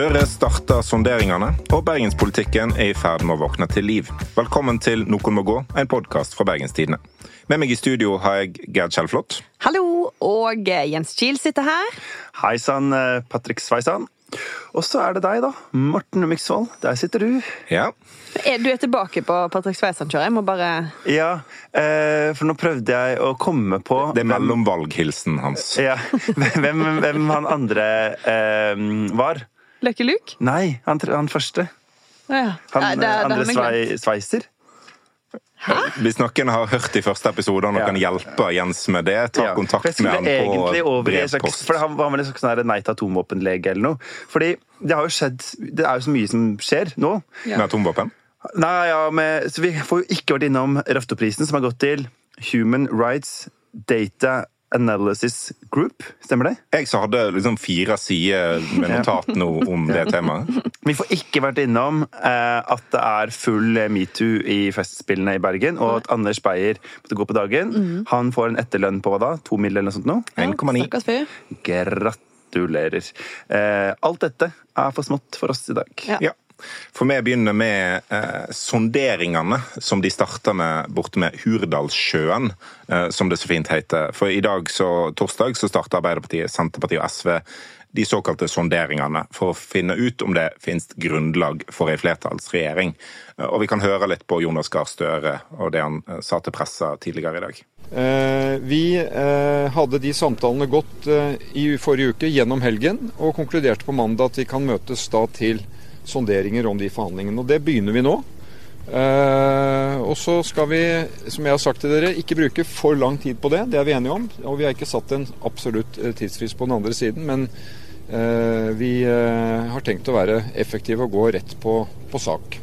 Støre starter sonderingene, og bergenspolitikken er i ferd med å våkne til liv. Velkommen til Noen må gå, en podkast fra Bergenstidene. Med meg i studio har jeg Gerd Kjellflot. Hallo, og Jens Kiel sitter her. Hei sann, eh, Patrick Sveisan. Og så er det deg, da. Morten Miksvold. Der sitter du. Ja. Du er tilbake på Patrick Sveisan-kjøret. Jeg må bare Ja, eh, for nå prøvde jeg å komme på Det er mellomvalghilsen hans. Ja, hvem, hvem han andre eh, var. Lucky Luke? Nei, han, han første. Ja. Han Nei, det- det eh, andre svei, sveiser. Hvis noen har hørt de første episodene og Ja. kan hjelpe Jens med det, ta Ja. kontakt med han på brevpost. for Han var vel en slags sånn nei til atomvåpenlege eller noe. Fordi det har jo skjedd Det er jo så mye som skjer nå. Med atomvåpen. Nei, ja, med, så Vi får jo ikke vært innom Raftoprisen, som har gått til Human Rights Data Analysis Group. Stemmer det? Jeg som hadde liksom fire sider med notat nå om det temaet. Vi får ikke vært innom eh, at det er full metoo i Festspillene i Bergen, og at Anders Beyer måtte gå på dagen. Han får en etterlønn på hva da? To mill. eller noe sånt nå? 1,9. Gratulerer. Eh, alt dette er for smått for oss i dag. Ja. Ja. For vi begynner med eh, sonderingene som de starta med borte med Hurdalssjøen, eh, som det så fint heter. For i dag, så, torsdag, så starta Arbeiderpartiet, Senterpartiet og SV de såkalte sonderingene for å finne ut om det finnes grunnlag for ei flertallsregjering. Eh, Og vi kan høre litt på Jonas Gahr Støre og det han eh, sa til pressa tidligere i dag. Eh, Vi hadde de samtalene gått i forrige uke gjennom helgen, og konkluderte på mandag at vi kan møtes da til sonderinger om de forhandlingene. Og det begynner vi nå. Uh, Og så skal vi, som jeg har sagt til dere, ikke bruke for lang tid på det. Det er vi enige om. Og vi har ikke satt en absolutt eh, tidsfrist på den andre siden, men uh, vi uh, har tenkt å være effektive og gå rett på, på sak.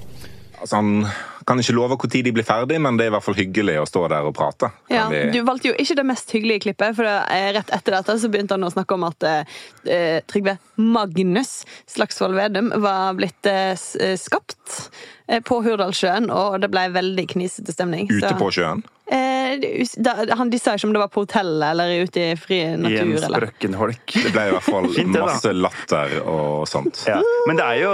Altså, han kan ikke love når de blir ferdig, men det er i hvert fall hyggelig å stå der og prate. Ja, vi- Du valgte jo ikke det mest hyggelige klippet, for eh, rett etter dette så begynte han å snakke om at eh, Trygve Magnus Slagsvold Vedum var blitt eh, eh, skapt eh, på Hurdalssjøen, og det ble veldig knisete stemning. Ute så- på sjøen. Eh, da, han, de sa ikke om det var på hotellet eller ute i fri I en natur. Sprøkken holk. Det ble i hvert fall Fint masse latter og sånt. Ja. Men det er jo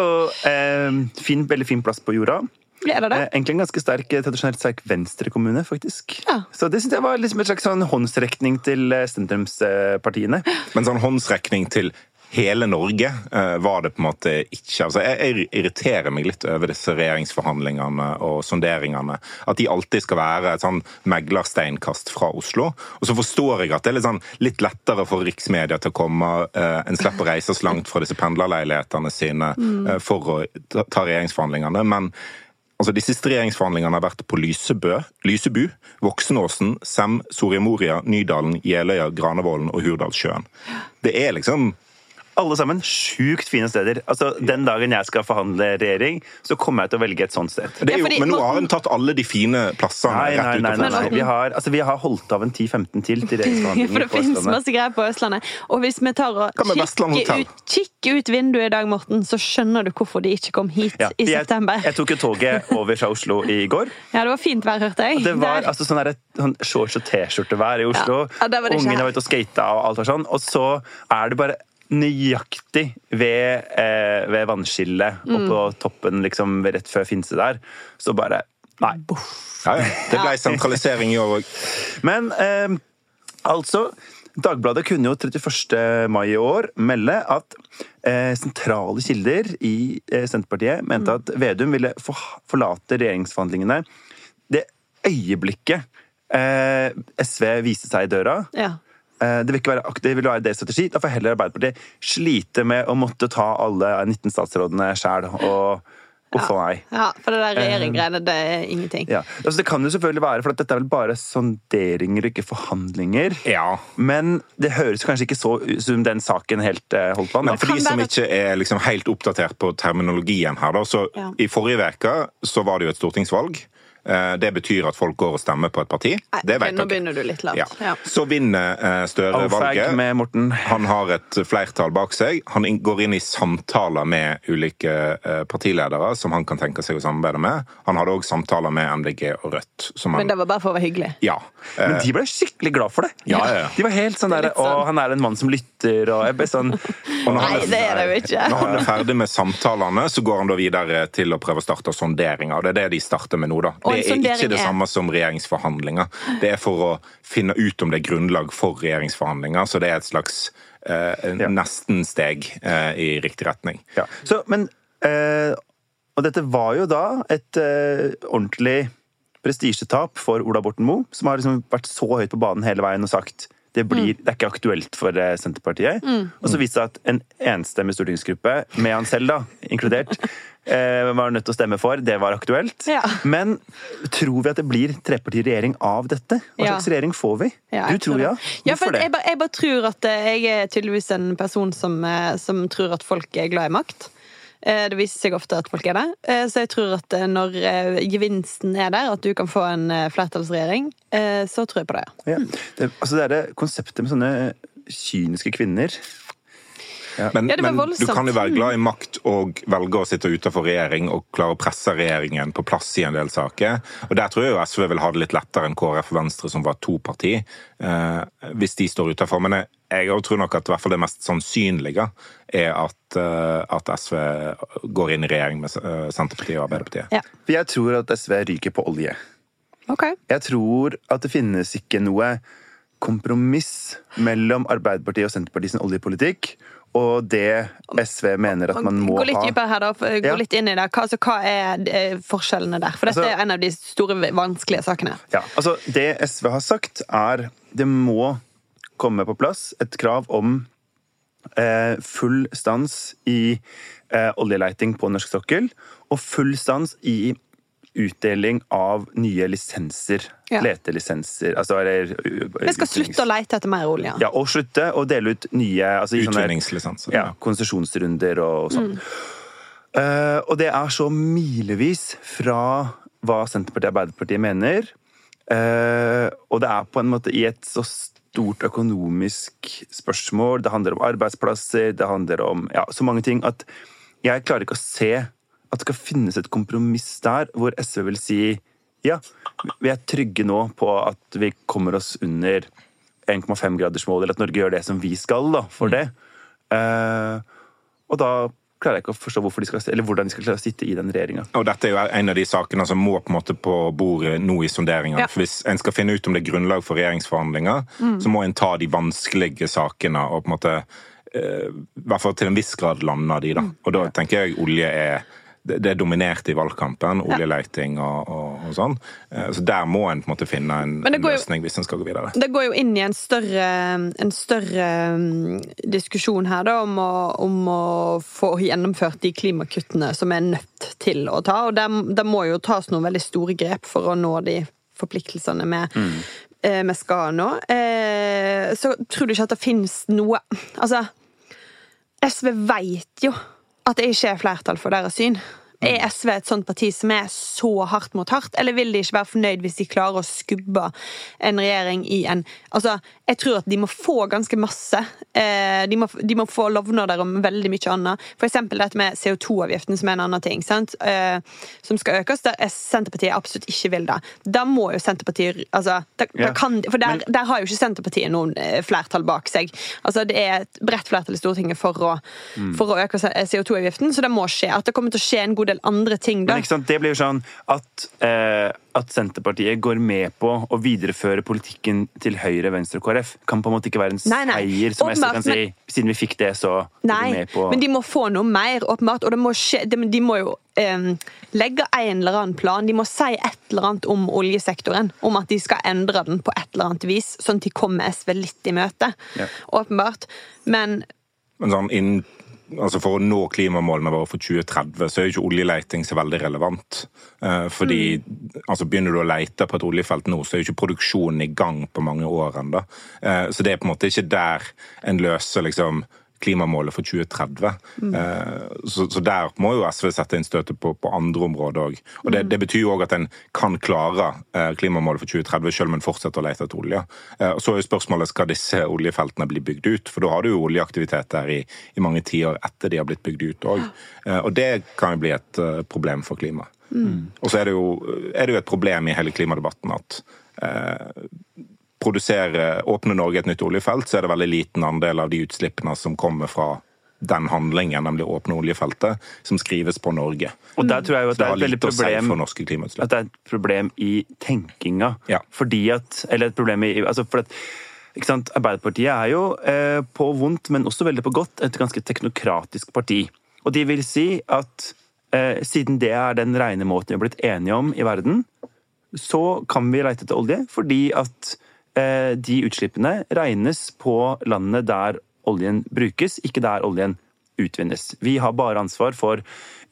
eh, fin, veldig fin plass på jorda. Ble det det? Eh, egentlig en ganske sterk, eh, tradisjonelt sterk venstrekommune, faktisk. Ja. Så det synes jeg var liksom en slags sånn håndsrekning til eh, sentrumspartiene. Men sånn håndsrekning til hele Norge var det på en måte ikke. Altså, jeg, jeg irriterer meg litt over disse regjeringsforhandlingene og sonderingene. At de alltid skal være et sånn meglersteinkast fra Oslo. Og så forstår jeg at det er litt, sånn, litt lettere for riksmedia til å komme. En slipper å reise så langt fra disse pendlerleilighetene sine eh, for å ta, ta regjeringsforhandlingene. men Altså, siste regjeringsforhandlingene har vært på Lysebø, Lysebu, Voksenåsen, Sem, Soria Moria, Nydalen, Jeløya, Granevollen og Hurdalssjøen. Det er liksom Alle sammen sjukt fine steder. Altså, Den dagen jeg skal forhandle regjering, så kommer jeg til å velge et sånt sted. det er jo, Men nå har hun tatt alle de fine plassene Nei, nei, nei. nei, nei. Vi, har, altså, vi har holdt av en 10-15 til til regjeringsforhandlingene. for det finnes masse greier på Østlandet. Og hvis vi tar og kikker ut, kikker ut vinduet i dag, Morten, så skjønner du hvorfor de ikke kom hit Ja, i jeg, september. jeg tok jo toget over fra Oslo i går. Ja, det var fint vær, hørte jeg. Det var Der. altså sånn, sånn shorts og T-skjortevær i Oslo. Ja, Ungene var ute og skata og alt var sånn. Og så er det bare nøyaktig ved, eh, ved vannskillet Mm. og på toppen liksom rett før Finse der. Så bare Nei. Ja, ja. Det ble sentralisering i år òg. Men eh, altså Dagbladet kunne jo 31. mai i år melde at eh, sentrale kilder i eh, Senterpartiet mente Mm. at Vedum ville for, forlate regjeringsforhandlingene det øyeblikket eh, SV viste seg i døra. Ja. Eh, det vil ikke være, det vil være deres strategi. Da får heller Arbeiderpartiet slite med å måtte ta alle 19 statsrådene sjæl Uff a meg. ja, for det der regjeringgreiene, det er ingenting. Ja. Altså, det kan jo selvfølgelig være, for at dette er vel bare sonderinger og ikke forhandlinger. Ja. Men det høres kanskje ikke så ut som den saken helt eh, holdt på. Men Men for de som være- ikke er liksom helt oppdatert på terminologien her, da, så Ja. i forrige uke så var det jo et stortingsvalg. Eh, Det betyr at folk går og stemmer på et parti. Nei, Det vet nå begynner du litt lavt. Ja. Ja. Så vinner eh, Støre valget. med Morten. Han har et flertall bak seg. Han går inn i samtaler med ulike eh, partiledere som han kan tenke seg å samarbeide med. Han hadde òg samtaler med MDG og Rødt. Som Men det var bare for å være hyggelig. ja. Men de ble skikkelig glad for det. Ja, ja, ja. De var helt sånn er der sånn. Å, han er en mann som lytter, og jeg ble sånn og Nei, det er det jo ikke. Når han er ferdig med samtalene, så går han da videre til å prøve å starte sonderinger. Det er det de starter med nå. da. En Det er ikke det samme som regjeringsforhandlinger. Det er for å finne ut om det er grunnlag for regjeringsforhandlinger, så det er et slags eh, nesten-steg eh, i riktig retning. Ja. Så, men, eh, og dette var jo da et eh, ordentlig prestisjetap for Ola Borten Moe, som har liksom vært så høyt på banen hele veien og sagt det, blir, det er ikke aktuelt for Senterpartiet. Senterpartiet. Og så viste det seg at en enstemmig stortingsgruppe, med han selv da, inkludert, eh, var nødt til å stemme for. Det var aktuelt. Ja. Men tror vi at det blir trepartiregjering av dette? Hva Ja. slags regjering får vi? Ja, du tror, tror ja? Ja, for Hvorfor jeg, det? bare, jeg bare tror at eh, jeg er tydeligvis en person som, eh, som tror at folk er glad i makt. Eh, Det viser seg ofte at folk er det. Eh, Så jeg tror at eh, når gevinsten er der, at du kan få en flertallsregjering, så tror jeg på det. Ja. det altså det er det konseptet med sånne kyniske kvinner Men, Ja, men du kan jo være glad i makt og velge å sitte utenfor regjering og klare å presse regjeringen på plass i en del saker. Og Der tror jeg jo SV vil ha det litt lettere enn KrF og Venstre, som var to parti, eh, hvis de står utenfor. Men jeg, jeg tror nok at i hvert fall det mest sannsynlige er at, eh, at SV går inn i regjering med eh, Senterpartiet og Arbeiderpartiet. Ja. For jeg tror at SV ryker på olje. Okay. Jeg tror at det finnes ikke noe kompromiss mellom Arbeiderpartiet og Senterpartiet sin oljepolitikk og det SV mener at man må ha. Gå litt dypere her, da. Gå Ja. litt inn i det. Hva, altså, hva er eh, forskjellene der? For dette Altså- er en av de store, vanskelige sakene. Ja, altså Det SV har sagt, er det må komme på plass et krav om eh, full stans i eh, oljeleiting på norsk sokkel, og full stans i utdeling av nye lisenser. Ja. Letelisenser. Altså, eller Vi skal slutte å lete etter mer olje. Ja, og slutte å dele ut nye altså, Utvinningslisenser. ja, konsesjonsrunder og sånn. Eh, og det er så milevis fra hva Senterpartiet og Arbeiderpartiet mener. Uh, og det er på en måte i et så stort økonomisk spørsmål. Det handler om arbeidsplasser, det handler om ja, så mange ting at jeg klarer ikke å se at det skal finnes et kompromiss der hvor SV vil si ja, vi er trygge nå på at vi kommer oss under 1,5-gradersmålet, eller at Norge gjør det som vi skal da, for det. Uh, og da klarer jeg ikke å forstå de skal, eller hvordan de skal klare å sitte i den regjeringa. Og dette er jo en av de sakene som må på en måte på bordet nå i sonderingene. Ja. For Hvis en skal finne ut om det er grunnlag for regjeringsforhandlinger, så må en ta de vanskelige sakene og på en måte eh, i hvert fall til en viss grad lande de. da. Og da tenker jeg olje er det det er dominert i valgkampen, oljeleiting og, og, og sånn. Eh, Så der må en på en måte finne en, går jo- løsning hvis en skal gå videre. Det går jo inn i en større, en større mm, diskusjon her da, om å, om å få gjennomført de klimakuttene som er nødt til å ta. Og det, må jo tas noen veldig store grep for å nå de forpliktelsene med, mm vi skal nå. Eh, så tror du ikke at det finnes noe Altså, SV veit jo at det ikke er flertall for deres syn. Er SV et sånt parti som er så hardt mot hardt, eller vil de ikke være fornøyd hvis de klarer å skubbe en regjering i en Altså, jeg tror at de må få ganske masse. Eh, de, må, de må få lovnader om veldig mye annet. For eksempel dette med CO2-avgiften, som er en annen ting. Sant? Eh, som skal økes, der er Senterpartiet absolutt ikke vil det. Da må jo Senterpartiet altså, da, da Ja. kan, For der, der har jo ikke Senterpartiet noen eh, flertall bak seg. Altså, det er et bredt flertall i Stortinget for å, for å øke CO2-avgiften, så det må skje. At det kommer til å skje en god del andre ting da. Men ikke sant, det blir jo sånn at, eh, at Senterpartiet går med på å videreføre politikken til Høyre, Venstre og KrF, kan på en måte ikke være en Nei, nei. seier som SV Åpenbart, kan si. men- Siden vi fikk det, så går vi Nei, med på men de må få noe mer, åpenbart. Og det må skje, de, de må jo eh, legge en eller annen plan. De må si et eller annet om oljesektoren. Om at de skal endre den på et eller annet vis, sånn at de kommer SV litt i møte. Ja. Åpenbart. Men Men sånn innen Altså For å nå klimamålene våre for 2030, så er jo ikke oljeleiting så veldig relevant. Eh, fordi altså Begynner du å leite på et oljefelt nå, så er jo ikke produksjonen i gang på mange år ennå. Eh, så det er på en måte ikke der en løser liksom klimamålet for 2030. Så, så, der må jo SV sette inn støtet på, på andre områder òg. Og det, det, betyr jo òg at en kan klare klimamålet for 2030 selv om en fortsetter å lete etter olje. Og så er jo spørsmålet skal disse oljefeltene bli bygd ut, for da har du jo oljeaktivitet der i, i mange tiår etter de har blitt bygd ut òg. Og det kan jo bli et problem for klimaet. Mm. Og så er det, jo, er det jo et problem i hele klimadebatten at eh, produsere, åpne Norge et nytt oljefelt, så er det veldig liten andel av de utslippene som kommer fra den handlingen, nemlig å åpne oljefeltet, som skrives på Norge. Og der tror jeg jo at det, er et problem, at det er et problem i tenkinga. Ja. Fordi at Eller et problem i altså for at Arbeiderpartiet er jo eh, på vondt, men også veldig på godt, et ganske teknokratisk parti. Og de vil si at eh, siden det er den regnemåten vi har blitt enige om i verden, så kan vi leite etter olje fordi at de utslippene regnes på landene der oljen brukes, ikke der oljen utvinnes. Vi har bare ansvar for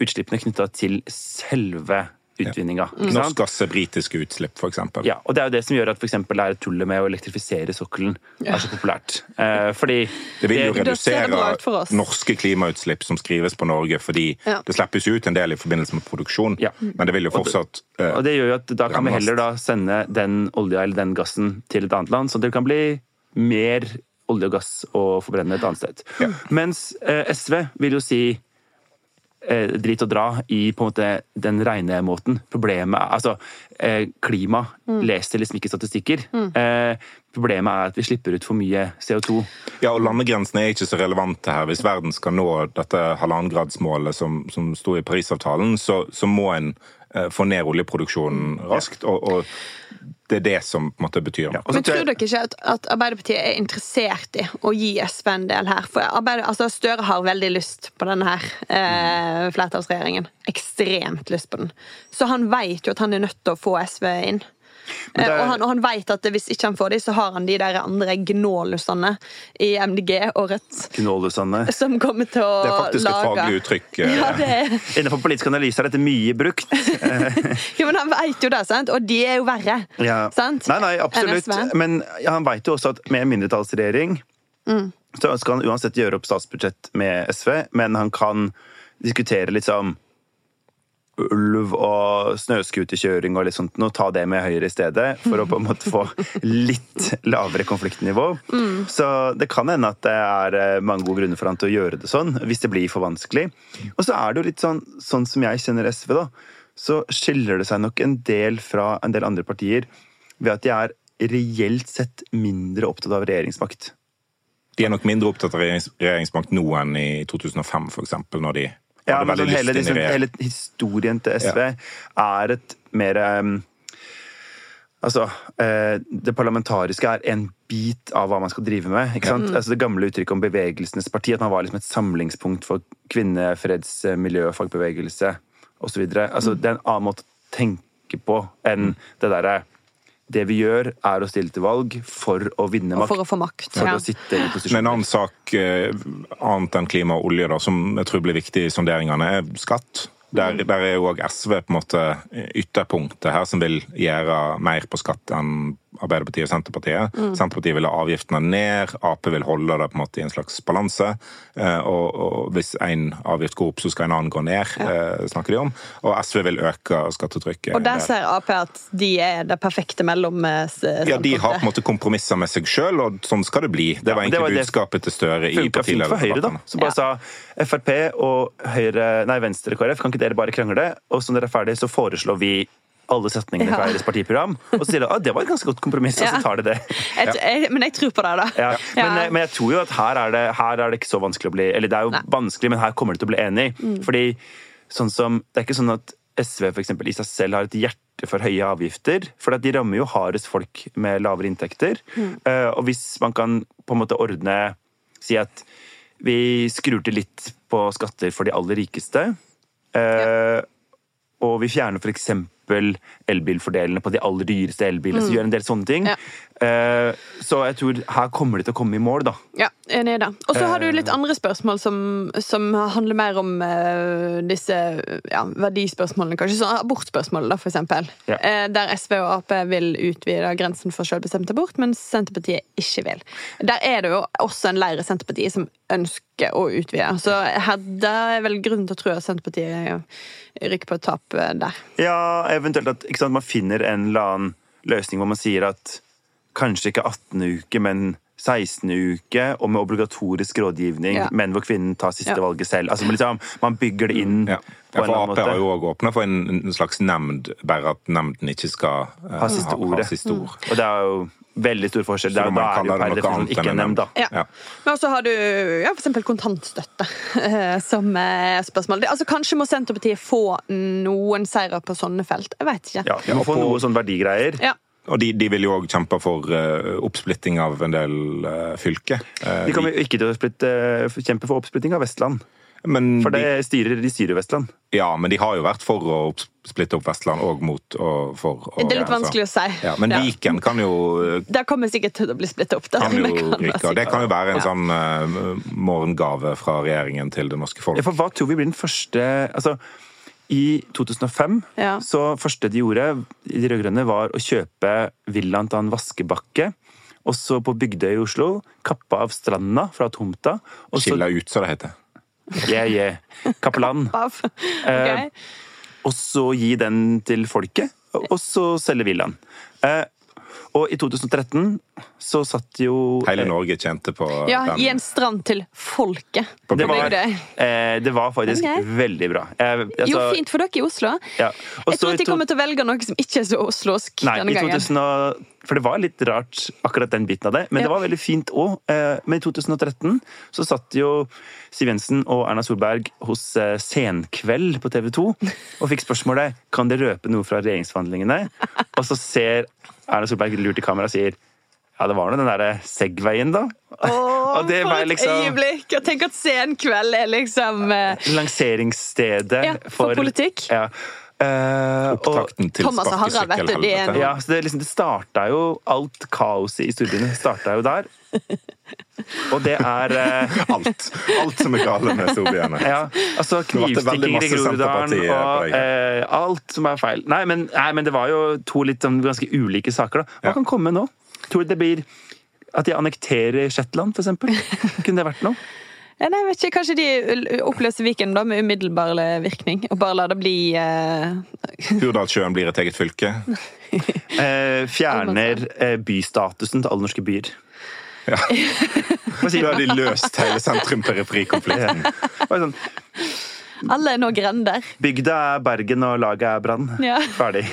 utslippene knytta til selve utvinninga. Ja. Mm. Norsk gass er britiske utslipp, f.eks. Ja, og det er jo det som gjør at for det er tullet med å elektrifisere sokkelen ja. er så populært. Eh, fordi Det vil jo det, redusere norske klimautslipp som skrives på Norge, fordi ja. det slippes ut en del i forbindelse med produksjon, ja. men det vil jo fortsatt eh, og det gjør jo at da kan vi heller da sende den olja eller den gassen til et annet land, så det kan bli mer olje og gass å forbrenne et annet sted. Mens eh, SV vil jo si eh, drit og dra i på en måte den regnemåten. Problemet er altså eh, klima mm. leser liksom ikke statistikker. Mm. Eh, problemet er at vi slipper ut for mye CO2. Ja, og Landegrensene er ikke så relevante her. Hvis verden skal nå dette halvannengradsmålet som, som sto i Parisavtalen, så, så må en eh, få ned oljeproduksjonen raskt. og, og det er det som på en måte betyr noe. Ja. Men tror dere ikke at, at, Arbeiderpartiet er interessert i å gi SV en del her? For altså Støre har veldig lyst på denne her eh, flertallsregjeringen. Ekstremt lyst på den. Så han vet jo at han er nødt til å få SV inn. Er... Og han, og han vet at hvis ikke han får de, så har han de der andre gnålusene i MDG og Rødt. Gnålusene. Som kommer til å lage Det er faktisk lage... et faglig uttrykk. Eh. Ja, det... Innenfor politisk analyse er dette mye brukt. jo, men han vet jo det, sant? og de er jo verre. Ja. Sant? Nei, nei, absolutt. Men ja, han vet jo også at med mindretallsregjering mm. så skal han uansett gjøre opp statsbudsjett med SV, men han kan diskutere litt sånn ulv og snøscooterkjøring og litt sånt, noe, ta det med Høyre i stedet, for å på en måte få litt lavere konfliktnivå. Mm. Så det kan hende at det er eh, mange gode grunner for han til å gjøre det sånn, hvis det blir for vanskelig. Og så er det jo litt sånn, sånn som jeg kjenner SV, da, så skiller det seg nok en del fra en del andre partier ved at de er reelt sett mindre opptatt av regjeringsmakt. De er nok mindre opptatt av regjeringsmakt nå enn i 2005, f.eks., når de ja, men sånn, hele, liksom, hele, historien til SV ja. er et mer um, Altså, eh, Det parlamentariske er en bit av hva man skal drive med. ikke sant? Mm. Altså Det gamle uttrykket om bevegelsenes parti, at man var liksom et samlingspunkt for kvinne-, freds-, miljø- og fagbevegelse osv. Altså, mm. Det er en annen måte å tenke på enn mm. det derre det vi gjør, er å stille til valg for å vinne makt. Og for å få makt. For ja. å sitte i posisjon. En annen sak, eh, annet enn klima og olje, da, som jeg tror blir viktig i sonderingene, er skatt. Der, der er jo òg SV på en måte ytterpunktet her, som vil gjøre mer på skatt enn Arbeiderpartiet og Senterpartiet. Mm. Senterpartiet vil ha avgiftene ned, Ap vil holde det på en måte i en slags balanse. Eh, og, og hvis én avgift går opp, så skal en annen gå ned, ja. Eh, snakker de om. Og SV vil øke skattetrykket. Og der ser Ap at de er det perfekte mellom Senterpartiet? Ja, de har på en måte kompromisser med seg sjøl, og sånn skal det bli. Det var egentlig ja, budskapet til Støre i partilederdebatten. Som bare ja. sa Frp og Høyre, nei, Venstre KrF, kan ikke dere bare krangle? Og så når dere er ferdig, så foreslår vi alle setningene fra deres partiprogram. Og så sier de at det var et ganske godt kompromiss, og så tar de det. Jeg, men jeg tror på det, da. Ja. Men, eh, men, jeg tror jo at her er, det, her er det ikke så vanskelig å bli Eller det er jo Nei. vanskelig, men her kommer de til å bli enig. Mm. Fordi sånn som Det er ikke sånn at SV for eksempel, i seg selv har et hjerte for høye avgifter. For de rammer jo hardest folk med lavere inntekter. Mm. Uh, og hvis man kan på en måte ordne Si at vi skrur til litt på skatter for de aller rikeste. Ja. Og vi fjerner f.eks elbilfordelene på de aller dyreste elbilene. Mm. Så gjør en del sånne ting. Ja. Uh, så jeg tror her kommer de til å komme i mål, da. Ja, enig i det. Og så har du litt andre spørsmål som, som handler mer om uh, disse ja, verdispørsmålene, kanskje. Sånn abortspørsmålet, da, for eksempel. Ja. Uh, der SV og Ap vil utvide grensen for selvbestemt abort, mens Senterpartiet ikke vil. Der er det jo også en leir i Senterpartiet som ønsker å utvide. Så her, der er vel grunn til å tro at Senterpartiet rykker på et tap eh, der. Ja, eventuelt at sant, man finner en eller annen løsning hvor man sier at kanskje ikke 18 uke, men 16 uke, og med obligatorisk rådgivning, Ja. men hvor kvinnen tar siste Ja. valget selv. Altså, liksom, man bygger det inn Ja. på Ja, en for Ap har jo òg åpna for en, en slags nemnd, bare at nemnden ikke skal uh, Ha siste ordet. siste ord. Og det er jo veldig stor forskjell. Det Så er, da er det jo per definisjon annet ikke nemnd, da. Ja. Ja. Men også har du ja, for eksempel kontantstøtte som eh, spørsmål. Det, altså, kanskje må Senterpartiet få noen seire på sånne felt. Jeg vet ikke. Ja, vi må få noe sånn verdigreier. Ja. Og de, de vil jo òg kjempe for uh, oppsplitting av en del uh, fylker. Uh, De kommer jo ikke til å splitte, kjempe for oppsplitting av Vestland. men For de, styrer, de styrer Vestland. ja, men de har jo vært for å splitte opp Vestland og mot og for. Og, Det er litt vanskelig å si. Ja, men Ja. Viken kan jo Det kommer sikkert til å bli splittet opp. Kan jo ryke. Det kan jo være en Ja. sånn uh, morgengave fra regjeringen til det norske folk. Ja, for hva tror vi blir den første Altså, i 2005 Ja. så første de gjorde, de rød-grønne, var å kjøpe villaen til han Vaskebakke. Og så på Bygdøy i Oslo, kappa av stranda fra tomta. Skilla ut, som det heter. yeah, yeah, kappeland. Av. Eh, Og så gi den til folket, og så selge villaen. Eh, og i 2013 så satt jo Hele Norge kjente på Ja, den. gi en strand til folket. Det var, eh, det var faktisk okay. veldig bra. Jeg, Jo, altså, fint for dere i Oslo. Ja. Jeg tror at de kommer til å velge noe som ikke er så oslosk Nei, denne i gangen. 2000 for det var litt rart, akkurat den biten av det. Men Ja. det var veldig fint òg. Men i 2013 så satt jo Siv Jensen og Erna Solberg hos eh, Senkveld på TV 2 og fikk spørsmålet kan det røpe noe fra regjeringsforhandlingene. Og så ser Erna Solberg lurt i kamera og sier ja, det var nå den derre Segwayen, da. Åh, Og det for var et liksom- øyeblikk! Og tenk at Senkveld er liksom uh... Lanseringsstedet Ja, for politikk. Ja. Eh, og- Opptakten til Thomas og Harald, vet du, de er. Ja, så det, liksom, det starta jo Alt kaoset i storbyene starta jo der. Og det er uh, Alt. Alt som er gale med storbyene. Ja, altså Det knivstikkinger i Groruddalen og eh, alt som er feil. Nei men, nei, men det var jo to litt sånn ganske ulike saker, da. Hva Ja. kan komme nå? Tror du det blir at de annekterer Shetland, eksempel? Kunne det vært noe? Ja, nei, jeg vet ikke, Kanskje de oppløser Viken da med umiddelbar virkning, og bare lar det bli eh, Hurdalssjøen blir et eget fylke. Eh, fjerner eh, bystatusen til alle norske byer. Ja. Da har de løst hele sentrum-periferi-konflikten. Sånn, Alle er nå grender. Bygda er Bergen, og laget er Brann. Ja. Ferdig.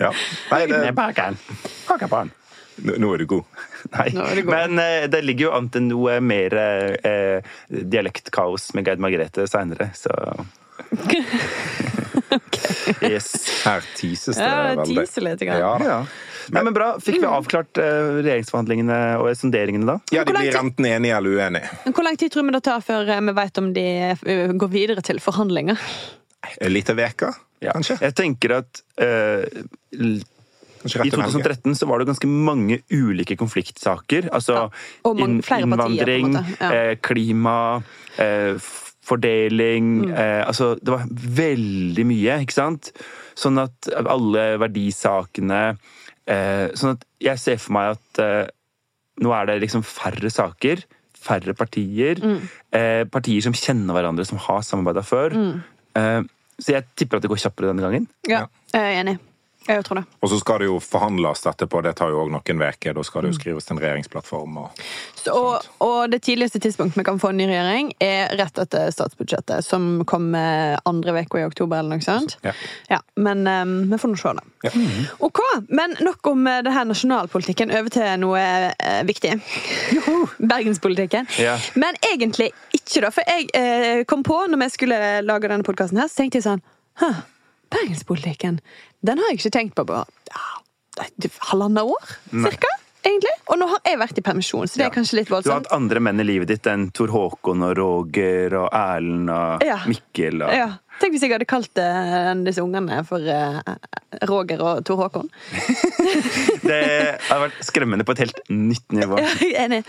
Ja. Nei, det, nå er du god. Nei, det men eh, det ligger jo an til noe mer eh, dialektkaos med Geid Margrethe seinere, så Yes. Her tises det Ja, det veldig. teaser litt. Ja. Ja. Nei, men bra. Fikk vi avklart eh, regjeringsforhandlingene og sonderingene da? ja, de blir enten enige eller uenige. Hvor lang tid tror vi det tar før eh, vi vet om de eh, går videre til forhandlinger? En liten veke, kanskje? Jeg tenker at eh, I rett til helgen. 2013 så var det ganske mange ulike konfliktsaker. Altså inn- flere partier, innvandring. Ja. eh, klima, eh, fordeling Mm. eh, Altså det var veldig mye, ikke sant? Sånn at alle verdisakene eh, Sånn at jeg ser for meg at eh, nå er det liksom færre saker. Færre partier. Mm. Eh, partier som kjenner hverandre, som har samarbeida før. Mm. Eh, så jeg tipper at det går kjappere denne gangen. Ja, jeg er enig. Jeg tror det. Og så skal det jo forhandles etterpå. Det tar jo òg noen uker. Da skal det jo skrives en regjeringsplattform. Og... Så, og, og det tidligste tidspunktet vi kan få en ny regjering, er rett etter statsbudsjettet, som kommer andre uka i oktober eller noe sånt. Ja. Ja, men um, vi får nå se, da. Ja. Ok, men nok om eh, det her nasjonalpolitikken. Over til noe eh, viktig. Bergenspolitikken. Ja. Men egentlig ikke, da. For jeg eh, kom på, når vi skulle lage denne podkasten her, så tenkte jeg sånn Bergenspolitikken, den har jeg ikke tenkt på på ja, halvannet år, cirka. Egentlig. Og nå har jeg vært i permisjon, så det er Ja. kanskje litt voldsomt. Du har hatt andre menn i livet ditt enn Tor Håkon og Roger og Erlend og Ja. Mikkel og Ja. Tenk hvis jeg hadde kalt uh, disse ungene for uh, Roger og Tor Håkon. Det hadde vært skremmende på et helt nytt nivå. Enig.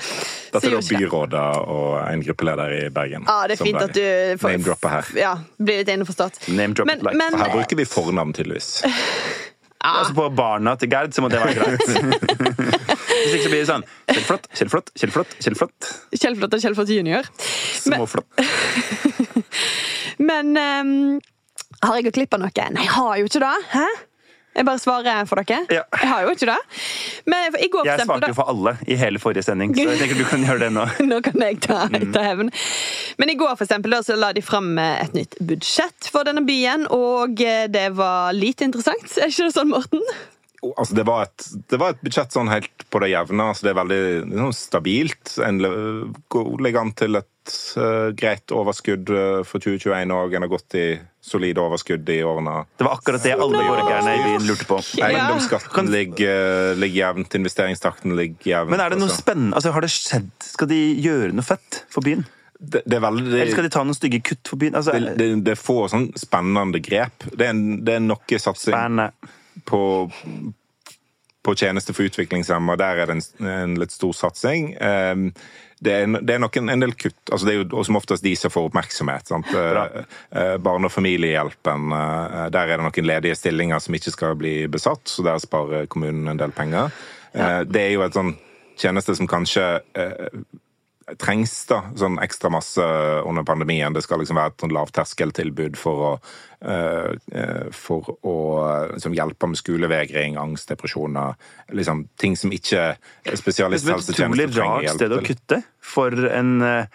Dette er byrådet og en gruppeleder i Bergen. Ja, det er fint at du får- her. Ja, blir litt innforstått. Men, men her bruker vi fornavn, tydeligvis. Altså På barna til Gerd så må det være greit. Hvis ikke så blir det sånn Kjellflott, Kjellflott, Kjellflott, Kjellflott. Kjellflott og Kjellflott junior. Småflott. Men ehm, har jeg gått glipp av noe? Nei, jeg har jo ikke det. Hæ? Jeg bare svarer for dere. Ja. Jeg har jo ikke det. Men i går, Jeg svarte jo for alle i hele forrige sending, så jeg tenker du kan gjøre det nå. Nå kan jeg ta, ta hevn. Men i går for eksempel, da, så la de fram eh, et nytt budsjett for denne byen, og eh, det var lite interessant. Er ikke det sånn, Morten? Altså, det, var et, det var et budsjett sånn helt på det jevne. Altså, det er veldig sånn stabilt. En ligger an til et uh, greit overskudd eh, for 2021 òg. En har gått i solide overskudd i årene. Det var akkurat det alle borgerne i byen lurte på. Ja. Eiendomsskatten ligger, ligger jevnt, investeringstakten ligger jevnt. Men er det noe altså. spennende? Altså, har det skjedd? Skal de gjøre noe fett for byen? Det, det veldig Eller skal de ta noen stygge kutt for byen? Altså, det, det, det er få sånn spennende grep. Det er, en, det er noe satsing Spennende. På, på tjeneste for utviklingshemma. Der er det en, en litt stor satsing. Um, det er, det er nok en, en del kutt. Altså, det er jo som oftest de som får oppmerksomhet. Eh, eh, Barne- og familiehjelpen, eh, der er det noen ledige stillinger som ikke skal bli besatt, så der sparer kommunen en del penger. Det er jo et sånn tjeneste som kanskje trengs da, sånn ekstra masse under pandemien. Det skal liksom være et sånn lavterskeltilbud for å, eh, eh, for å eh, liksom hjelpe med skolevegring, angst, depresjoner. Liksom, ting som ikke Det er et utrolig rart sted å kutte for en eh,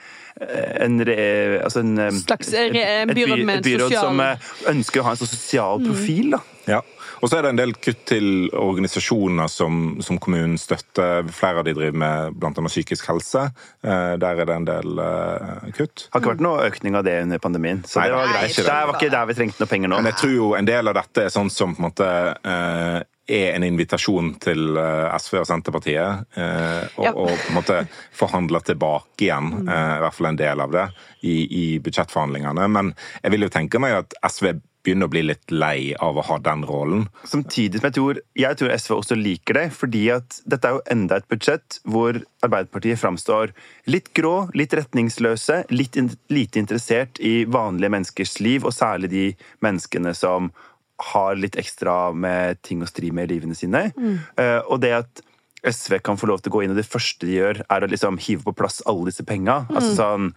en, re, altså en eh, Slags re- et, byråd by- et byråd sosial- som eh, ønsker å ha en sånn sosial profil. da. Ja. Og så er det en del kutt til organisasjoner som, som kommunen støtter. Flere av de driver med bl.a. psykisk helse. Eh, Der er det en del eh, kutt. Har ikke vært noe økning av det under pandemien. Så Nei, det var greit. det. Det var ikke der vi trengte noe penger nå. Men jeg tror jo en del av dette er sånn som på en måte eh, er en invitasjon til SV og Senterpartiet. eh, og, Ja. og på en måte forhandle tilbake igjen, eh, i hvert fall en del av det, i, i budsjettforhandlingene. Men jeg vil jo tenke meg at SV begynner å bli litt lei av å ha den rollen. Samtidig som jeg tror, jeg tror SV også liker det, fordi at dette er jo enda et budsjett hvor Arbeiderpartiet framstår litt grå, litt retningsløse, litt in lite interessert i vanlige menneskers liv, og særlig de menneskene som har litt ekstra med ting å stri med i livene sine. Eh, og det at SV kan få lov til å gå inn, og det første de gjør, er å liksom hive på plass alle disse penga. Altså sånn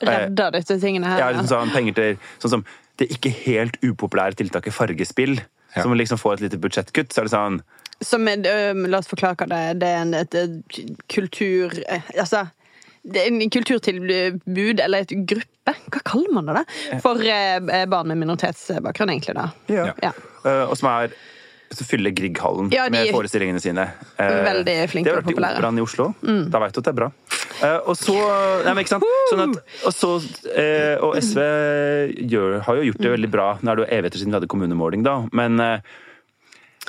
Redder disse tingene her. ja, liksom sånn, penger til sånn som det ikke helt upopulære tiltaket Fargespill, Ja. som liksom får et lite budsjettkutt. Så er det sånn Som er, La oss forklare hva det er. Det er en, et, et kultur... eh, Altså det er en kulturtilbud, eller et gruppe, hva kaller man det? da? For eh, barn med minoritetsbakgrunn, egentlig. da. Ja. Ja. Eh, og som er så fyller Grieghallen Ja, med forestillingene sine. Eh, Veldig flinke Det har vært i populære. Mm. Operaen i Oslo. Da veit du at det er bra. Eh, og så Nei, men ikke sant? Sånn at, og, så, eh, og SV gjør, har jo gjort det veldig bra. Nå er det jo evigheter siden vi hadde kommunemåling, da. Men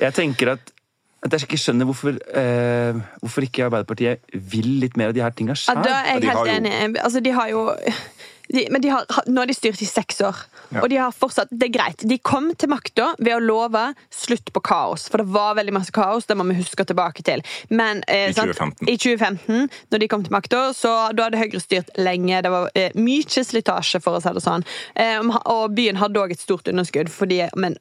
jeg tenker at at jeg ikke skjønner hvorfor, eh, hvorfor ikke Arbeiderpartiet vil litt mer av de her tinga Ja, da er jeg helt enig. Altså, de har jo de, men de har, nå har de styrt i seks år, Ja. og de har fortsatt Det er greit. De kom til makta ved å love slutt på kaos, for det var veldig masse kaos. Det må vi huske tilbake til. Men, eh, I sant? 2015. I 2015, når de kom til makta, så da hadde Høyre styrt lenge. Det var eh, mye slitasje, for å si det sånn. Eh, og byen hadde òg et stort underskudd, fordi men